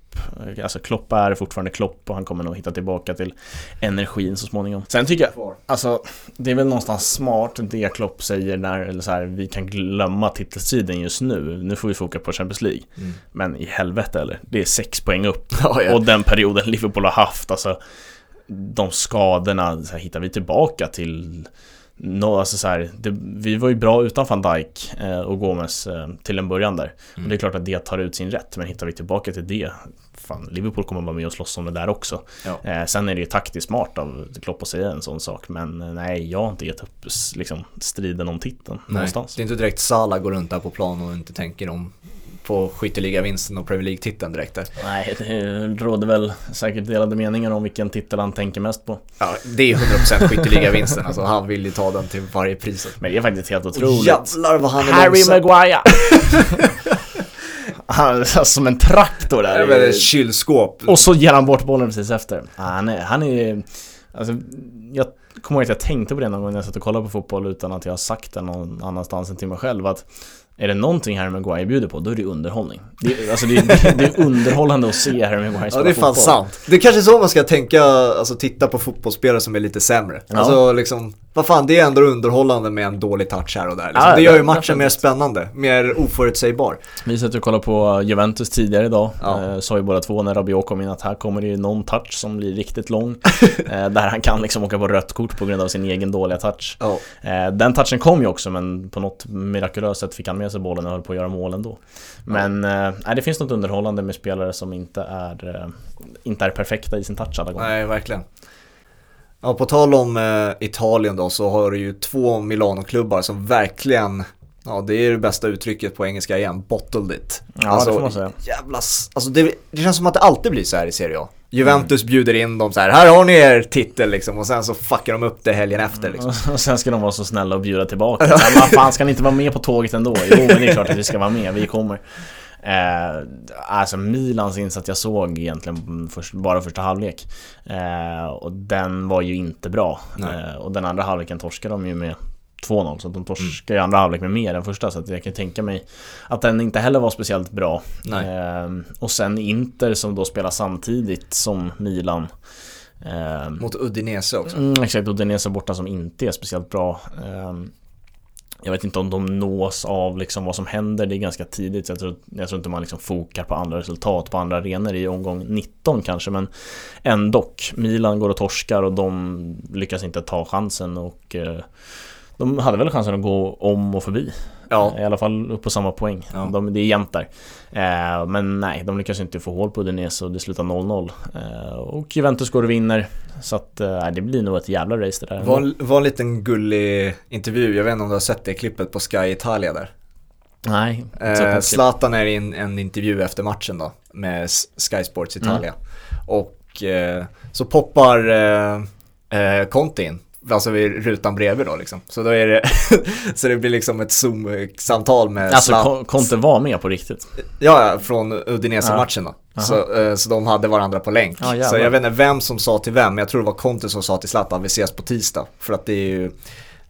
Alltså Klopp är fortfarande Klopp och han kommer nog hitta tillbaka till energin så småningom. Sen tycker jag, alltså det är väl någonstans smart det Klopp säger när, eller så här, vi kan glömma titelstriden just nu. Nu får vi foka på Champions League. Mm. Men i helvete eller, det är sex poäng upp. Ja, ja. Och den perioden Liverpool har haft, alltså de skadorna, så här, hittar vi tillbaka till No, alltså så här, det, vi var ju bra utan van Dijk eh, och Gomes eh, till en början där. Mm. Och det är klart att det tar ut sin rätt, men hittar vi tillbaka till det, fan, Liverpool kommer vara med och slåss om det där också. Ja. Eh, sen är det ju taktiskt smart av Klopp att säga en sån sak, men eh, nej, jag har inte gett upp liksom, striden om titeln nej, någonstans. Det är inte direkt Salah går runt där på plan och inte tänker om på skytteligavinsten och Premier League-titeln direkt där. Nej, det råder väl säkert delade meningar om vilken titel han tänker mest på. Ja, det är 100% skytteligavinsten. alltså han vill ju ta den till varje pris. Men det är faktiskt helt otroligt. Oh, jävlar vad han är Harry långsam. Maguire! han är som en traktor där. Ja, ett kylskåp. Och så ger han bort bollen precis efter. Han är, han är Alltså, jag kommer ihåg att jag tänkte på det någon gång när jag satt och kollade på fotboll utan att jag har sagt det någon annanstans än till mig själv att är det någonting Harry Maguire bjuder på, då är det underhållning. Det, är- alltså det, är- det är underhållande att se Harry Maguire Ja spela det är fan fotboll. sant. Det är kanske så man ska tänka, alltså titta på fotbollsspelare som är lite sämre. Ja. Alltså liksom, vad fan det är ändå underhållande med en dålig touch här och där. Liksom. Ja, det gör ju matchen mer spännande, mer oförutsägbar. Vi satt och kollade på Juventus tidigare idag. Ja. Eh, sa ju båda två när Rabiot kom in att här kommer det ju någon touch som blir riktigt lång. eh, där han kan liksom åka på rött kort på grund av sin egen dåliga touch. Ja. Eh, den touchen kom ju också men på något mirakulöst sätt fick han med sig bollen och höll på att göra mål ändå. Men eh, det finns något underhållande med spelare som inte är, eh, inte är perfekta i sin touch alla gånger. Nej, verkligen. Ja, på tal om eh, Italien då så har du ju två Milano-klubbar som verkligen, ja det är det bästa uttrycket på engelska igen, bottled it. Ja, det får man säga. Jävla, s- alltså det, det känns som att det alltid blir så här i Serie A. Juventus bjuder in dem så här, här har ni er titel liksom och sen så fuckar de upp det helgen efter liksom. Och sen ska de vara så snälla och bjuda tillbaka. Vad fan, ska ni inte vara med på tåget ändå? Jo, men det är klart att vi ska vara med, vi kommer. Eh, alltså Milans insats jag såg egentligen först, bara första halvlek. Eh, och den var ju inte bra. Eh, och den andra halvleken torskade de ju med 2-0 så de torskade ju andra halvlek med mer än första så att jag kan tänka mig att den inte heller var speciellt bra. Nej. Eh, och sen Inter som då spelar samtidigt som Milan. Eh, Mot Udinese också. Mm, exakt, Udinese borta som inte är speciellt bra. Ehm, jag vet inte om de nås av liksom vad som händer, det är ganska tidigt. Så jag, tror, jag tror inte man liksom fokar på andra resultat på andra arenor i omgång 19 kanske. Men ändå, Milan går och torskar och de lyckas inte ta chansen. Och eh, de hade väl chansen att gå om och förbi. Ja, I alla fall upp på samma poäng. Ja. De, det är jämnt där. Eh, men nej, de lyckas inte få hål på Udinese och det slutar 0-0. Eh, och Juventus går och vinner. Så att eh, det blir nog ett jävla race det där. var, var en liten gullig intervju, jag vet inte om du har sett det klippet på Sky Italia där. Nej, Eh, Zlatan är i en, en intervju efter matchen då med Sky Sports Italia. Och eh, så poppar eh, eh, Conte in, alltså vid rutan bredvid då liksom. Så då är det, så det blir liksom ett Zoom-samtal med Alltså Zlatan. Conte var med på riktigt. Ja, från Udinese-matchen då. Så, eh, så de hade varandra på länk. Ja, så jag vet inte vem som sa till vem, men jag tror det var Conte som sa till Zlatan, vi ses på tisdag. För att det är ju,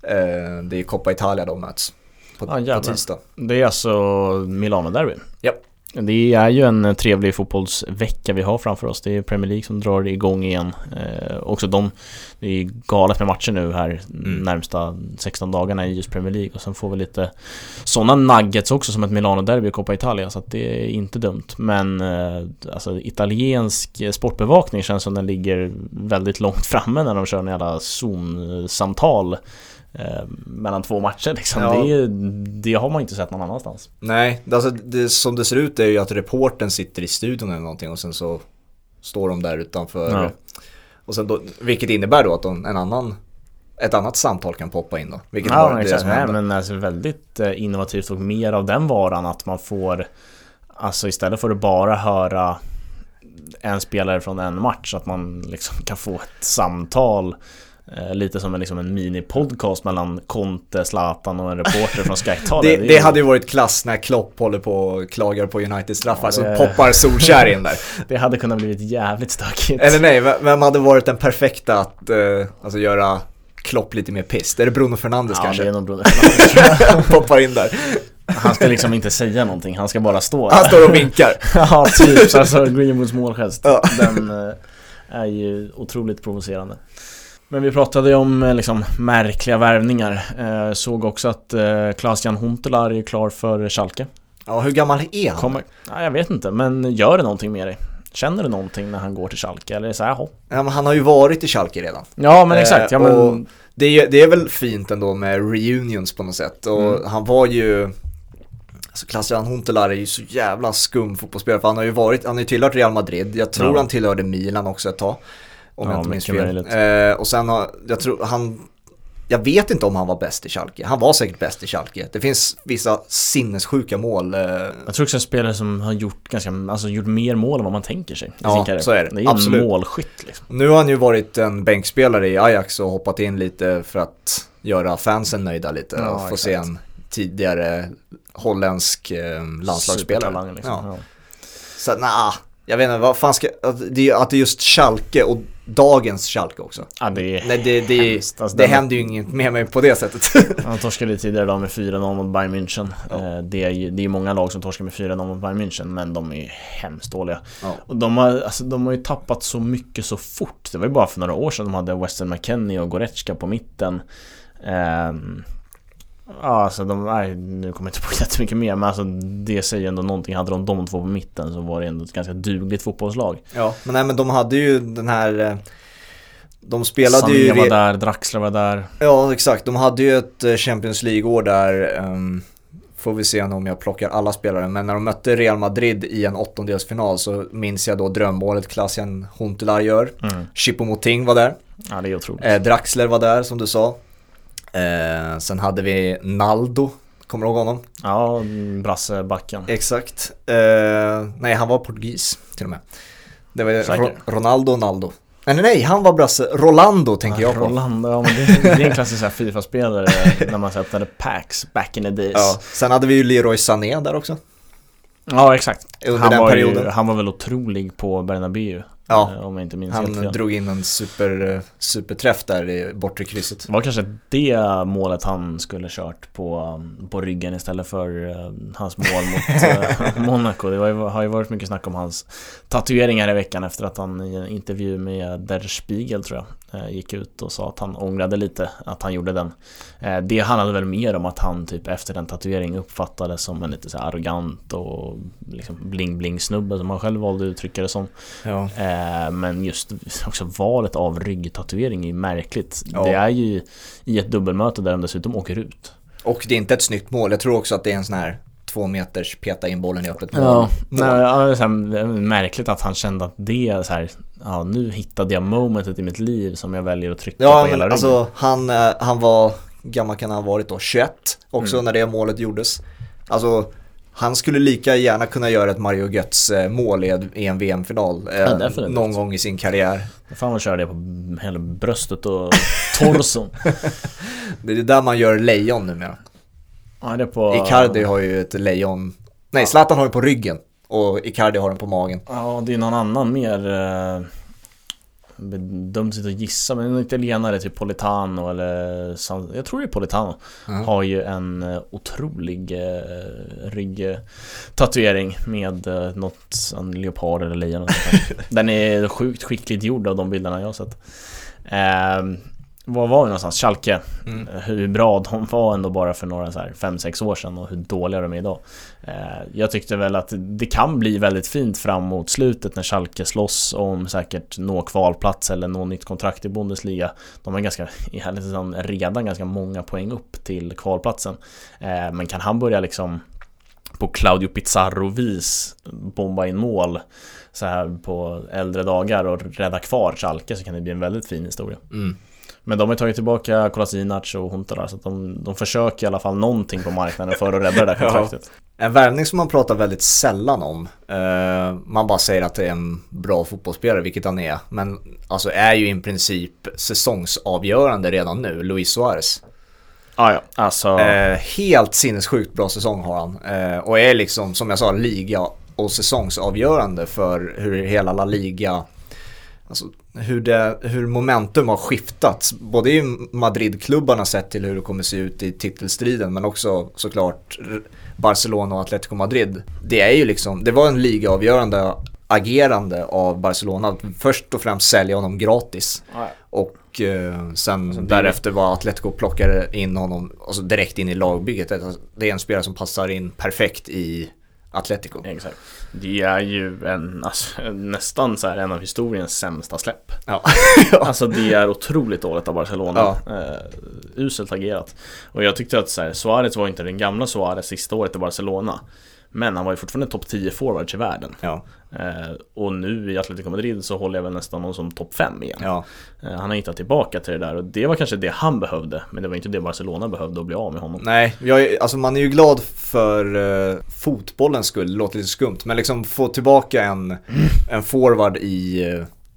eh, det är Coppa Italia de möts. På, Ja, jävlar. på tisdag. Det är alltså Milano-derby. Ja. Det är ju en trevlig fotbollsvecka vi har framför oss. Det är Premier League som drar igång igen. Eh, också de, det är galet med matcher nu här Mm. närmsta 16 dagarna i just Premier League. Och sen får vi lite sådana nuggets också som ett Milano-derby i Coppa Italia. Så att det är inte dumt. Men eh, alltså italiensk sportbevakning känns som den ligger väldigt långt framme när de kör en jävla Zoom-samtal. Eh, mellan två matcher liksom. Ja. Det, det har man inte sett någon annanstans. Nej, alltså det, som det ser ut är ju att reporten sitter i studion eller någonting och sen så står de där utanför. Ja. Och sen då, vilket innebär då att de, en annan, ett annat samtal kan poppa in då. Vilket Ja, var det som hände. men alltså väldigt eh, innovativt och mer av den varan att man får Alltså istället för att bara höra en spelare från en match att man liksom kan få ett samtal Lite som en, liksom en mini-podcast mellan Conte, Zlatan och en reporter från Sky. Det, det ju- hade ju varit klass när Klopp håller på och klagar på United straffar Ja, så det- poppar Solskär in där. det hade kunnat blivit jävligt stökigt. Eller nej, vem hade varit den perfekta att eh, alltså göra Klopp lite mer pissed? Är det Bruno Fernandes ja, kanske? det är nog Bruno Fernandes. poppar in där. Han ska liksom inte säga någonting, han ska bara stå Han där. står och vinkar. Ja, typ. Så alltså Greenwoods målgest. Ja. Den eh, är ju otroligt provocerande. Men vi pratade ju om eh, liksom märkliga värvningar. Eh, såg också att eh, Klaas-Jan Huntelaar är klar för Schalke. Ja, hur gammal är han? Kommer, ja, jag vet inte, men gör det någonting med dig? Känner du någonting när han går till Schalke? Eller är det så här? Ja, men han har ju varit i Schalke redan. Ja, men exakt. Ja, Eh, men, och det, är, det är väl fint ändå med reunions på något sätt. Och Mm. han var ju... Alltså Klaas-Jan Huntelaar är ju så jävla skum fotbollsspelare för han har ju varit, han har ju tillhört Real Madrid, jag tror Ja. han tillhörde Milan också ett tag. Om Ja, jag inte minns fel. Eh, och sen har, jag tror han, jag vet inte om han var bäst i Schalke, han var säkert bäst i Schalke. Det finns vissa sinnessjuka mål. Eh, jag tror också en spelare som har gjort ganska, alltså gjort mer mål än vad man tänker sig. Ja, så är det. Det är Absolut. en målskytt liksom. Nu har han ju varit en bänkspelare i Ajax och hoppat in lite för att göra fansen nöjda lite Ja, och få se en tidigare holländsk eh, landslagsspelare. Liksom. Ja. Så nah, jag vet inte, vad fan ska, att det, att det är just Schalke och dagens Schalke också. Ja, det är Nej, det, det. Alltså, det händer ju inget med mig på det sättet. Han torskade tidigare idag med 4-0 mot Bayern München. Ja. Eh, Det är ju det är många lag som torskar med 4-0 mot Bayern München, men de är ju hemskt dåliga. Ja. Och de har, alltså, de har ju tappat så mycket så fort. Det var ju bara för några år sedan de hade Weston McKennie och Goretzka på mitten. Ehm, Ja, alltså de, nej, nu kommer jag inte på jättemycket mer, men alltså det säger ändå någonting. Hade de de två på mitten så var det ändå ett ganska dugligt fotbollslag. Ja, men nej men de hade ju den här eh, De spelade Sané ju var där, Draxler var där. Ja exakt, de hade ju ett eh, Champions League-år där ehm, Får vi se om jag plockar alla spelare Men när de mötte Real Madrid i en åttondelsfinal Så minns jag då drömmålet Klassian Huntelaar gör Mm. Choupo-Moting var där Ja, det är otroligt. eh, Draxler var där som du sa eh, Sen hade vi Naldo Kommer du ihåg honom? Ja, brassebacken. Exakt. Eh, nej, han var portugis till och med. Det var? Ro- Ronaldo Naldo. Nej, nej, han var brasse. Rolando tänker jag på. Rolando, ja men det, det är en klassisk Fifa-spelare när man så öppnade packs back in the days. Ja. Sen hade vi ju Leroy Sané där också. Ja, exakt. Under han, den var perioden. Ju, han var väl otrolig på Bernabéu. Ja. eh, Om jag inte minns helt Han fel. drog in en super, eh, superträff där i bortre krysset. Det var kanske det målet han skulle kört på, på ryggen istället för eh, hans mål mot eh, Monaco. Det var, har ju varit mycket snack om hans tatueringar i veckan efter att han i en intervju med Der Spiegel tror jag gick ut och sa att han ångrade lite att han gjorde den. Det handlade väl mer om att han typ efter den tatueringen uppfattades som en lite så arrogant och liksom bling-bling snubbe som han själv valde att uttrycka det som. Ja. Eh, Men just också valet av ryggtatuering är ju märkligt. Ja. Det är ju i ett dubbelmöte där de dessutom åker ut. Och det är inte ett snyggt mål. Jag tror också att det är en sån här två meters peta in bollen i öppet mål. Ja, mål. ja, det är så här, märkligt att han kände att det är så här, ja nu hittade jag momentet i mitt liv som jag väljer att trycka Ja, på hela ryggen. alltså han, eh, han var, gammal kan han ha varit då, 21 också Mm. när det målet gjordes. Alltså han skulle lika gärna kunna göra ett Mario Götz eh, mål i en- VM-final eh, Ja, definitivt. någon gång i sin karriär. Fan vad köra det på hela bröstet och torson. Det är där man gör lejon numera. ja, det på... Icardi har ju ett lejon, nej Zlatan har det på ryggen och Icardi har den på magen. Ja, det är någon annan mer... Eh, dumt att gissa, men en italienare, typ Politano eller... San- Jag tror det är Politano. Ja. Har ju en eh, otrolig eh, ryggtatuering med eh, något, en leopard eller lejon. Den är sjukt skickligt gjord av de bilderna jag har sett. Eh, var var vi någonstans? Schalke. Mm. Eh, Hur bra de var ändå bara för några så här 5-6 år sedan och hur dåliga de är idag. Eh, Jag tyckte väl att det kan bli väldigt fint fram mot slutet när Schalke slåss om säkert nå kvalplats eller nå nytt kontrakt i Bundesliga. De har ganska, redan ganska många poäng upp till kvalplatsen. Eh, Men kan han börja liksom på Claudio Pizarro-vis bomba in mål så här på äldre dagar och rädda kvar Schalke så kan det bli en väldigt fin historia. Mm. Men de har tagit tillbaka Kolasinac och Huntelaar så att de, de försöker i alla fall någonting på marknaden för att rädda det där Ja. kontraktet. En värvning som man pratar väldigt sällan om. Eh, man bara säger att det är en bra fotbollsspelare, vilket han är. Men alltså är ju i princip säsongsavgörande redan nu, Luis Suarez. Ah, ja, alltså... Eh, helt sinnessjukt bra säsong har han. Eh, och är liksom, som jag sa, liga och säsongsavgörande för hur hela La Liga Alltså hur, det, hur momentum har skiftat, både i Madrid-klubbarna sett till hur det kommer se ut i titelstriden men också såklart Barcelona och Atletico Madrid. Det är ju liksom, det var en ligaavgörande agerande av Barcelona först och främst sälja honom gratis ja. och eh, sen Alltså, därefter var Atletico plockade in honom alltså direkt in i lagbygget. Alltså, Det är en spelare som passar in perfekt i Atletico. Exakt. Det är ju en, alltså, nästan så här en av historiens sämsta släpp. Ja. Alltså det är otroligt dåligt av Barcelona. Eh, uselt agerat. Och jag tyckte att så här, Suarez var inte den gamla Suarez sista året i Barcelona. Men han var ju fortfarande topp 10 forwards i världen. ja. Eh, och nu i Atletico Madrid så håller jag väl nästan honom som topp 5 igen. ja. Eh, han har hittat tillbaka till det där och det var kanske det han behövde. Men det var inte det Barcelona behövde att bli av med honom. Nej, jag, alltså man är ju glad för uh, fotbollens skull, det låter lite skumt. Men liksom få tillbaka en, en forward i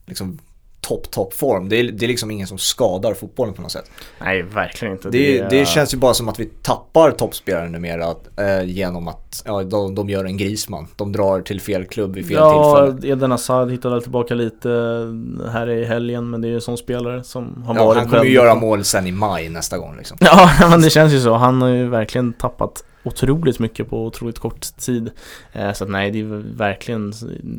liksom topp, topp form. Det är, det är liksom ingen som skadar fotbollen på något sätt. Nej, verkligen inte. Det, det, det känns ju bara som att vi tappar toppspelare numera eh, genom att ja, de, de gör en grisman. De drar till fel klubb vid fel ja, tillfälle. Eden Hazard hittade tillbaka lite här i helgen, men det är ju en sån spelare som har ja, varit Han kommer ju göra mål sen i maj nästa gång liksom. Ja, men det känns ju så. Han har ju verkligen tappat otroligt mycket på otroligt kort tid. Eh, så att nej, det är verkligen,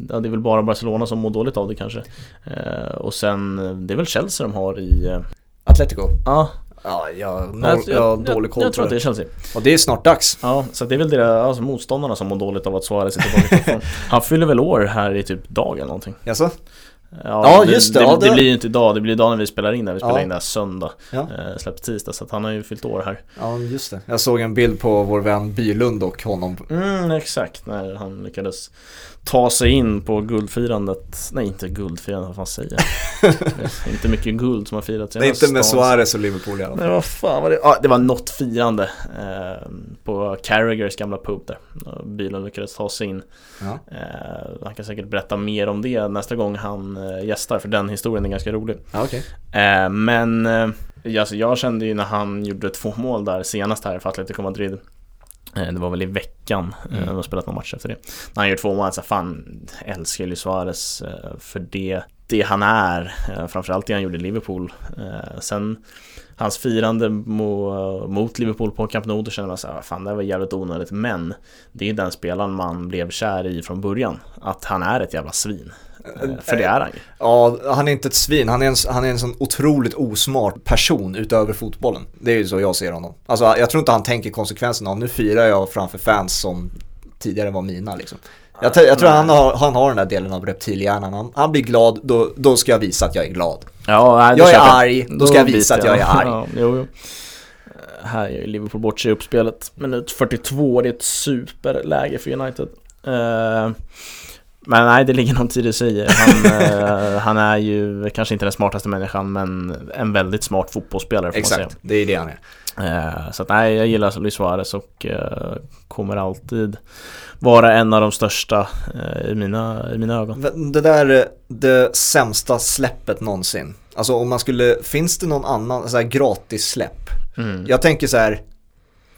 ja, det är väl bara Barcelona som mår dåligt av det kanske. Eh, och sen, det är väl Chelsea de har i, eh, Atletico. ja, Ja, jag noll, jag, jag har jag, dålig koll jag tror på att det är. Chelsea. Och det är snart dags. Ja, så det är väl deras, alltså motståndarna som mår dåligt av att Suarez är tillbaka. Han fyller väl år här i typ dag eller någonting. Jaså? Ja, just det, Det, ja, det, det- blir ju inte idag, det blir idag när vi spelar in det. Vi spelar Ja. in det här söndag. Ja. Eh, släpps tisdag, så att han har ju fyllt år här. Ja, just det. Jag såg en bild på vår vän Bylund och honom. Mm, exakt, när han lyckades ta sig in på guldfirandet. Nej, inte guldfirandet, vad fan säger jag? Det är inte mycket guld som har firats i Det är inte med Suarez och Liverpool i alla fall. Nej, vad fan var det? Ja, det var något firande eh, på Carragers gamla pub där. Bilen lyckades ta sig in. Ja. Eh, han kan säkert berätta mer om det nästa gång han eh, gästar, för den historien är ganska rolig. Ja, okej. Eh, men eh, alltså, jag kände ju när han gjorde två mål där senast här för Atletico Madrid det var väl i veckan, eh, Mm. de har spelat någon match efter det. När han gör två mål, så fan älskar ju Suarez eh, för det, det han är. eh, Framförallt det han gjorde i Liverpool. Eh, Sen hans firande mo, mot Liverpool på Camp Nou, då kände man så här, fan det här var jävligt onödigt. Men det är ju den spelaren man blev kär i från början. Att han är ett jävla svin. För det är han ju. Ja, han är inte ett svin. Han är en, han är en sån otroligt osmart person utöver fotbollen. Det är ju så jag ser honom. Alltså, jag tror inte han tänker konsekvenserna av nu firar jag framför fans som tidigare var mina liksom. Jag, jag tror han har, han har den där delen av reptilhjärnan. Han, han blir glad, då, då ska jag visa att jag är glad. Ja, nej, Jag är köper arg, då ska jag visa att jag är arg. Ja, jo, jo. Eh, Här ju Liverpool bort sig i uppspelet. Minut 42, det är ett superläge för United. Eh, men nej, det ligger någon tid i sig. Han, eh, han är ju kanske inte den smartaste människan, men en väldigt smart fotbollsspelare får man säga. Exakt, det är det han är. Eh, Så att nej, jag gillar Luis Suarez och eh, kommer alltid vara en av de största i mina, i mina ögon. Det där är det sämsta släppet någonsin. Alltså om man skulle, finns det någon annan så här gratis släpp? Mm. Jag tänker så här,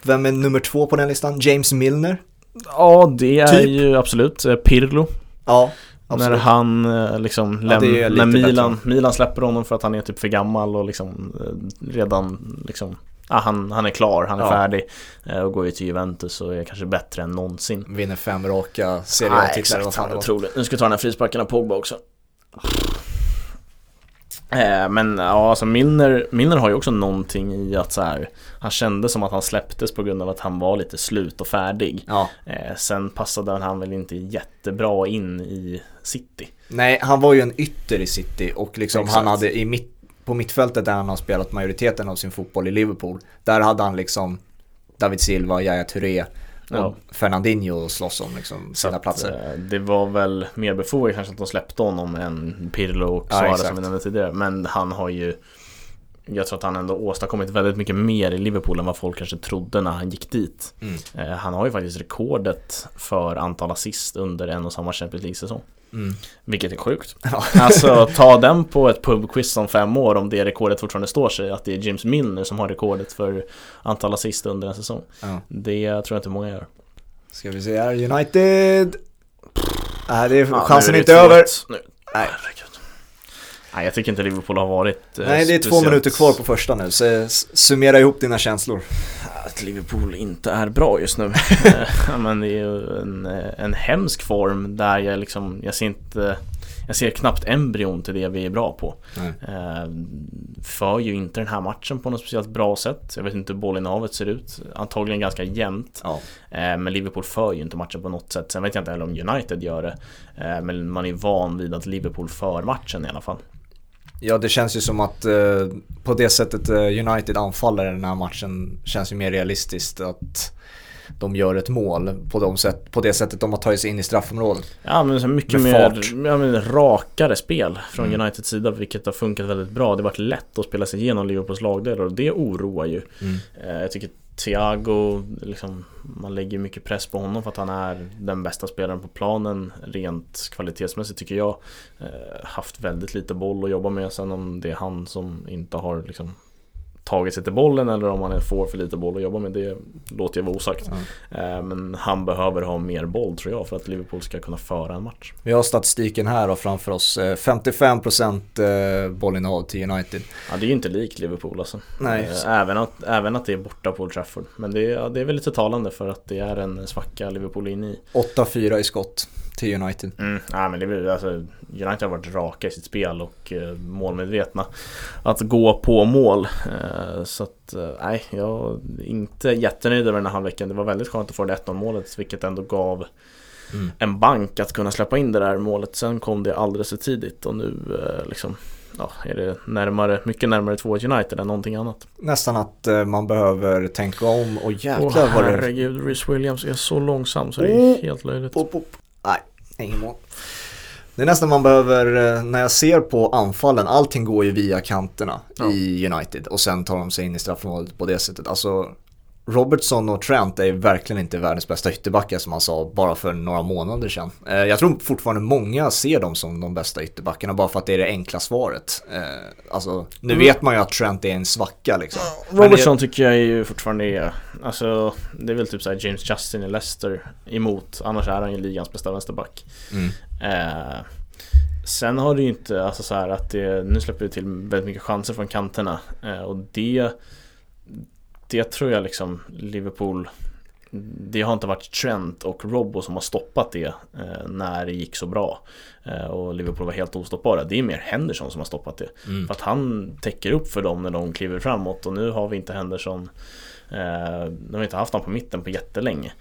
vem är nummer två på den listan? James Milner? Ja, det är Typ. ju absolut Pirlo. Ja, När absolut. han eh, liksom Ja, läm- när lite Milan, Milan släpper honom för att han är typ för gammal och liksom eh, redan liksom Ja, han, han är klar, han är Ja. färdig eh, och går ju till Juventus och är kanske bättre än någonsin. Vinner fem raka Serie Nej, A-titlar. vad exakt, han är otrolig. Nu ska vi ta den här frisparken av Pogba också. Eh, men ja, alltså Milner, Milner har ju också någonting i att så här, han kände som att han släpptes på grund av att han var lite slut och färdig. Ja. Eh, sen passade han väl inte jättebra in i City. Nej, han var ju en ytter i City och liksom Exakt. han hade i mitt, på mittfältet där han har spelat majoriteten av sin fotboll i Liverpool. Där hade han liksom David Silva, Yahya Touré och Ja. Fernandinho slåss om liksom sina att, platser. eh, det var väl mer befogat kanske att de släppte honom än Pirlo och Ja, Suarez exakt. som vi nämnde tidigare. Men han har ju jag tror att han ändå åstadkommit väldigt mycket mer i Liverpool än vad folk kanske trodde när han gick dit. Mm. Eh, Han har ju faktiskt rekordet för antal assist under en och samma Champions League-säsong. Mm. Vilket är sjukt. Ja. Alltså ta den på ett pubquiz om fem år om det rekordet fortfarande står sig. Att det är James Milner som har rekordet för antal assist under en säsong. Ja. Det tror jag inte många gör. Ska vi se här, United. Nej, det är Ja, chansen nu är det inte över. 2-1. Nu. Nej. Nej, jag tycker inte Liverpool har varit eh, Nej, det är två minuter kvar på första nu, så s- summera ihop dina känslor. Att Liverpool inte är bra just nu. Men det är ju en, en hemsk form där jag liksom, jag ser inte jag ser knappt embryon till det vi är bra på. Nej. Eh, för ju inte den här matchen på något speciellt bra sätt. Jag vet inte hur bollinnehavet ser ut. Antagligen ganska jämnt. Ja. Eh, men Liverpool för ju inte matchen på något sätt. Sen vet jag inte heller om United gör det. Eh, men man är van vid att Liverpool för matchen i alla fall. Ja, det känns ju som att eh, på det sättet eh, United anfaller den här matchen känns ju mer realistiskt att de gör ett mål på, de sätt, på det sättet de har tagit sig in i straffområdet. Ja men så mycket mer ja, men rakare spel från Mm. Uniteds sida vilket har funkat väldigt bra. Det har varit lätt att spela sig igenom Liverpools lagdelar och det oroar ju. Mm. Eh, Jag tycker Thiago, liksom, man lägger mycket press på honom för att han är den bästa spelaren på planen rent kvalitetsmässigt tycker jag. Eh, haft väldigt lite boll att jobba med sen om det är han som inte har liksom tagit sig till bollen eller om han får för lite boll att jobba med. Det låter jag vara osagt. Mm. Men han behöver ha mer boll tror jag för att Liverpool ska kunna föra en match. Vi har statistiken här och framför oss. 55% eh, eh, bollinnehav till United. Ja det är ju inte likt Liverpool alltså. Nej. Även att, även att det är borta på Old Trafford. Men det, ja, det är väl lite talande för att det är en svacka Liverpool är inne i. 8-4 i skott till United. Mm, ja, men det, alltså, United har varit raka i sitt spel och eh, målmedvetna. Att gå på mål. Eh, så att, eh, nej, jag är inte jättenöjd över den här halvleken. Det var väldigt skönt att få det 1-0 målet, vilket ändå gav mm. en bank att kunna släppa in det där målet. Sen kom det alldeles för tidigt och nu eh, liksom ja, är det närmare, mycket närmare 2-1 United än någonting annat. Nästan att eh, man behöver tänka om och jäklar oh, vad det... herregud, Rhys Williams är så långsam så det är oh, helt löjligt. Pop, pop. Nej, ingen mål. Det är nästan man behöver, eh, när jag ser på anfallen, allting går ju via kanterna ja. i United och sen tar de sig in i straffområdet på det sättet. Alltså Robertson och Trent är verkligen inte världens bästa ytterbackar som man sa bara för några månader sedan. Eh, jag tror fortfarande många ser dem som de bästa ytterbackarna bara för att det är det enkla svaret. Eh, alltså, nu mm. vet man ju att Trent är en svacka liksom. Robertson det... tycker jag ju fortfarande är, alltså det är väl typ såhär James Justin i Leicester emot, annars är han ju ligans bästa vänsterback. Mm. Eh, sen har det ju inte, alltså så här att det, nu släpper vi till väldigt mycket chanser från kanterna eh, och det det tror jag liksom Liverpool det har inte varit Trent och Robbo som har stoppat det eh, när det gick så bra. Eh, och Liverpool var helt ostoppbara. Det är mer Henderson som har stoppat det. Mm. För att han täcker upp för dem när de kliver framåt och nu har vi inte Henderson De har inte haft honom på mitten på jättelänge.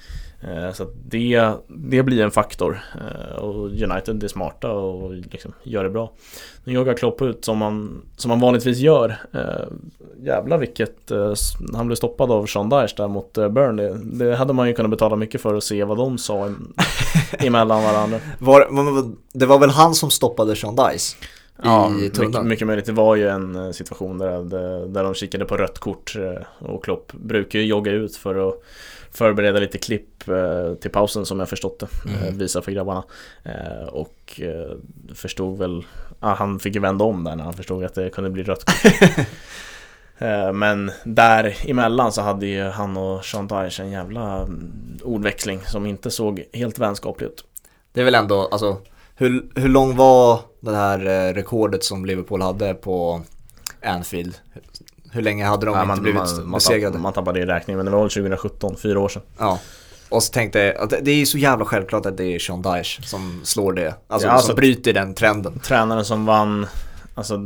Eh, så det, det blir en faktor. Eh, och United är smarta och liksom gör det bra. Nu jagar Klopp ut som man, som man vanligtvis gör. Eh, jävlar vilket... Han blev stoppad av Sean Dyche där mot Burnley. Det hade man ju kunnat betala mycket för att se vad de sa emellan varandra. Var, det var väl han som stoppade Sean Dyche? Ja, mycket, mycket möjligt. Det var ju en situation där, där de kikade på rött kort och Klopp brukar ju jogga ut för att förbereda lite klipp eh, till pausen som jag förstått det. Eh, mm. Visa för grabbarna. Eh, och förstod väl, ah, han fick ju vända om där när han förstod att det kunde bli rött kort. Men däremellan så hade ju han och Dyche en jävla mm, ordväxling som inte såg helt vänskaplig ut. Det är väl ändå, alltså hur, hur lång var det här rekordet som Liverpool hade på Anfield? Hur länge hade de ja, inte man, blivit man, besegrade? Man tappade i räkning, men det var väl 2017, fyra år sedan. Ja. Och så tänkte jag att det är så jävla självklart att det är Sean Dyche som slår det. Alltså, ja, alltså som bryter den trenden. Tränaren som vann alltså,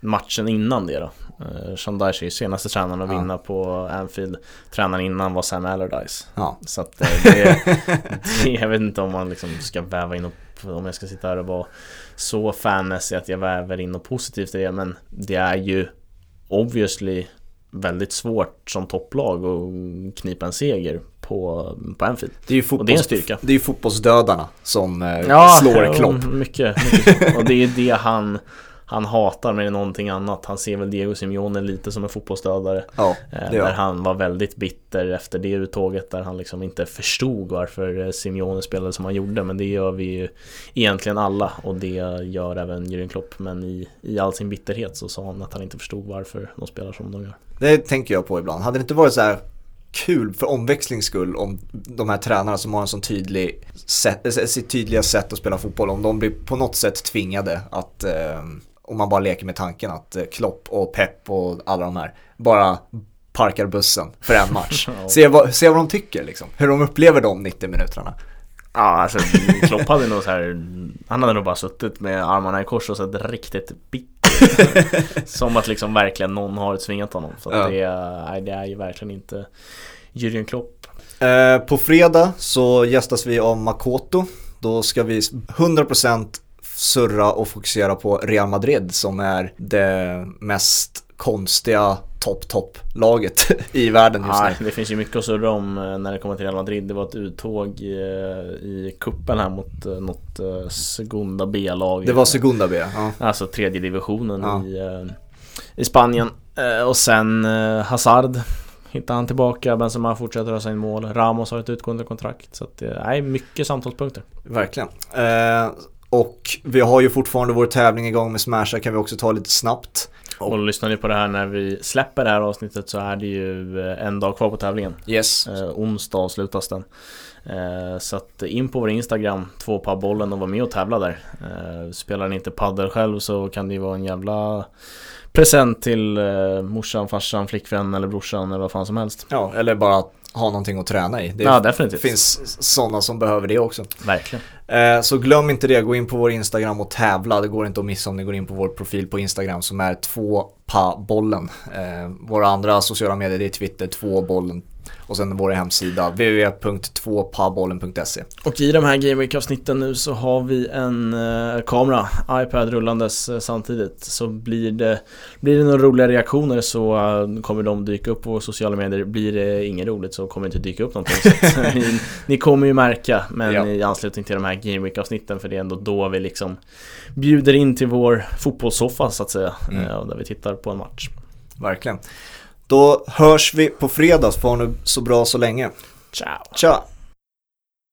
matchen innan det då. Uh, Sean Dyche är ju senaste tränaren att ja. vinna på Anfield. Tränaren innan var Sam Allardyce. Ja. Så att eh, det, det, jag vet inte om man liksom ska väva in om jag ska sitta här och vara så fanmässig att jag väver in något positivt i det. Men det är ju obviously väldigt svårt som topplag att knipa en seger på, på Anfield. Det är ju fotbolls, det är en styrka. Det är ju fotbollsdödarna som eh, ja, slår Klopp. Mycket, mycket. Och det är det han han hatar mer än någonting annat. Han ser väl Diego Simeone lite som en fotbollsdödare. Ja, eh, där han var väldigt bitter efter det uttåget där han liksom inte förstod varför eh, Simeone spelade som han gjorde. Men det gör vi ju egentligen alla och det gör även Jürgen Klopp. Men i, i all sin bitterhet så sa han att han inte förstod varför de spelar som de gör. Det tänker jag på ibland. Hade det inte varit så här kul för omväxlings skull om de här tränarna som har en sån tydlig sätt, sitt tydliga sätt att spela fotboll, om de blir på något sätt tvingade att eh, om man bara leker med tanken att eh, Klopp och Pep och alla de här bara parkar bussen för en match. se, vad, se vad de tycker liksom, hur de upplever de 90 minuterna. Ja, alltså Klopp hade nog så här, han hade nog bara suttit med armarna i kors och sett riktigt bitter Som att liksom verkligen någon har tvingat honom. Så ja. det, är, det är ju verkligen inte Jürgen Klopp. Eh, på fredag så gästas vi av Makoto. Då ska vi 100% surra och fokusera på Real Madrid som är det mest konstiga topp-topp-laget i världen just nu. det finns ju mycket att surra om eh, när det kommer till Real Madrid. Det var ett uttåg i, eh, i kuppen här mot eh, något Segunda B-lag. Det var Segunda B, ja. Alltså tredje divisionen ja. i, i Spanien. Och sen Hazard hittar han tillbaka, Benzema fortsätter ösa in mål, Ramos har ett utgående kontrakt. Så att det är mycket samtalspunkter. Verkligen. Eh, och vi har ju fortfarande vår tävling igång med Smasha kan vi också ta lite snabbt. Och lyssnar ni på det här när vi släpper det här avsnittet så är det ju eh, en dag kvar på tävlingen. Yes. Eh, onsdag avslutas den. Eh, så att in på vår Instagram, tvåpabollen och var med och tävla där. Eh, spelar ni inte paddel själv så kan det ju vara en jävla present till eh, morsan, farsan, flickvän eller brorsan eller vad fan som helst. Ja, eller bara ha någonting att träna i. Det ja, definitivt. finns sådana som behöver det också. Verkligen. Eh, så glöm inte det, gå in på vår Instagram och tävla. Det går inte att missa om ni går in på vår profil på Instagram som är tvåpabollen. Eh, våra andra sociala medier det är Twitter, tvåbollen och sen vår hemsida www.2pabollen.se Och i de här Game Week-avsnitten nu så har vi en eh, kamera, iPad rullandes eh, samtidigt. Så blir det, blir det några roliga reaktioner så uh, kommer de dyka upp på sociala medier. Blir det inget roligt så kommer det inte dyka upp någonting. Så ni, ni, kommer ju märka, men ja. i anslutning till de här Game Week-avsnitten för det är ändå då vi liksom bjuder in till vår fotbollssoffa så att säga. Mm. Uh, där vi tittar på en match. Verkligen. Då hörs vi på fredag, för nu så bra så länge. Ciao. Ciao.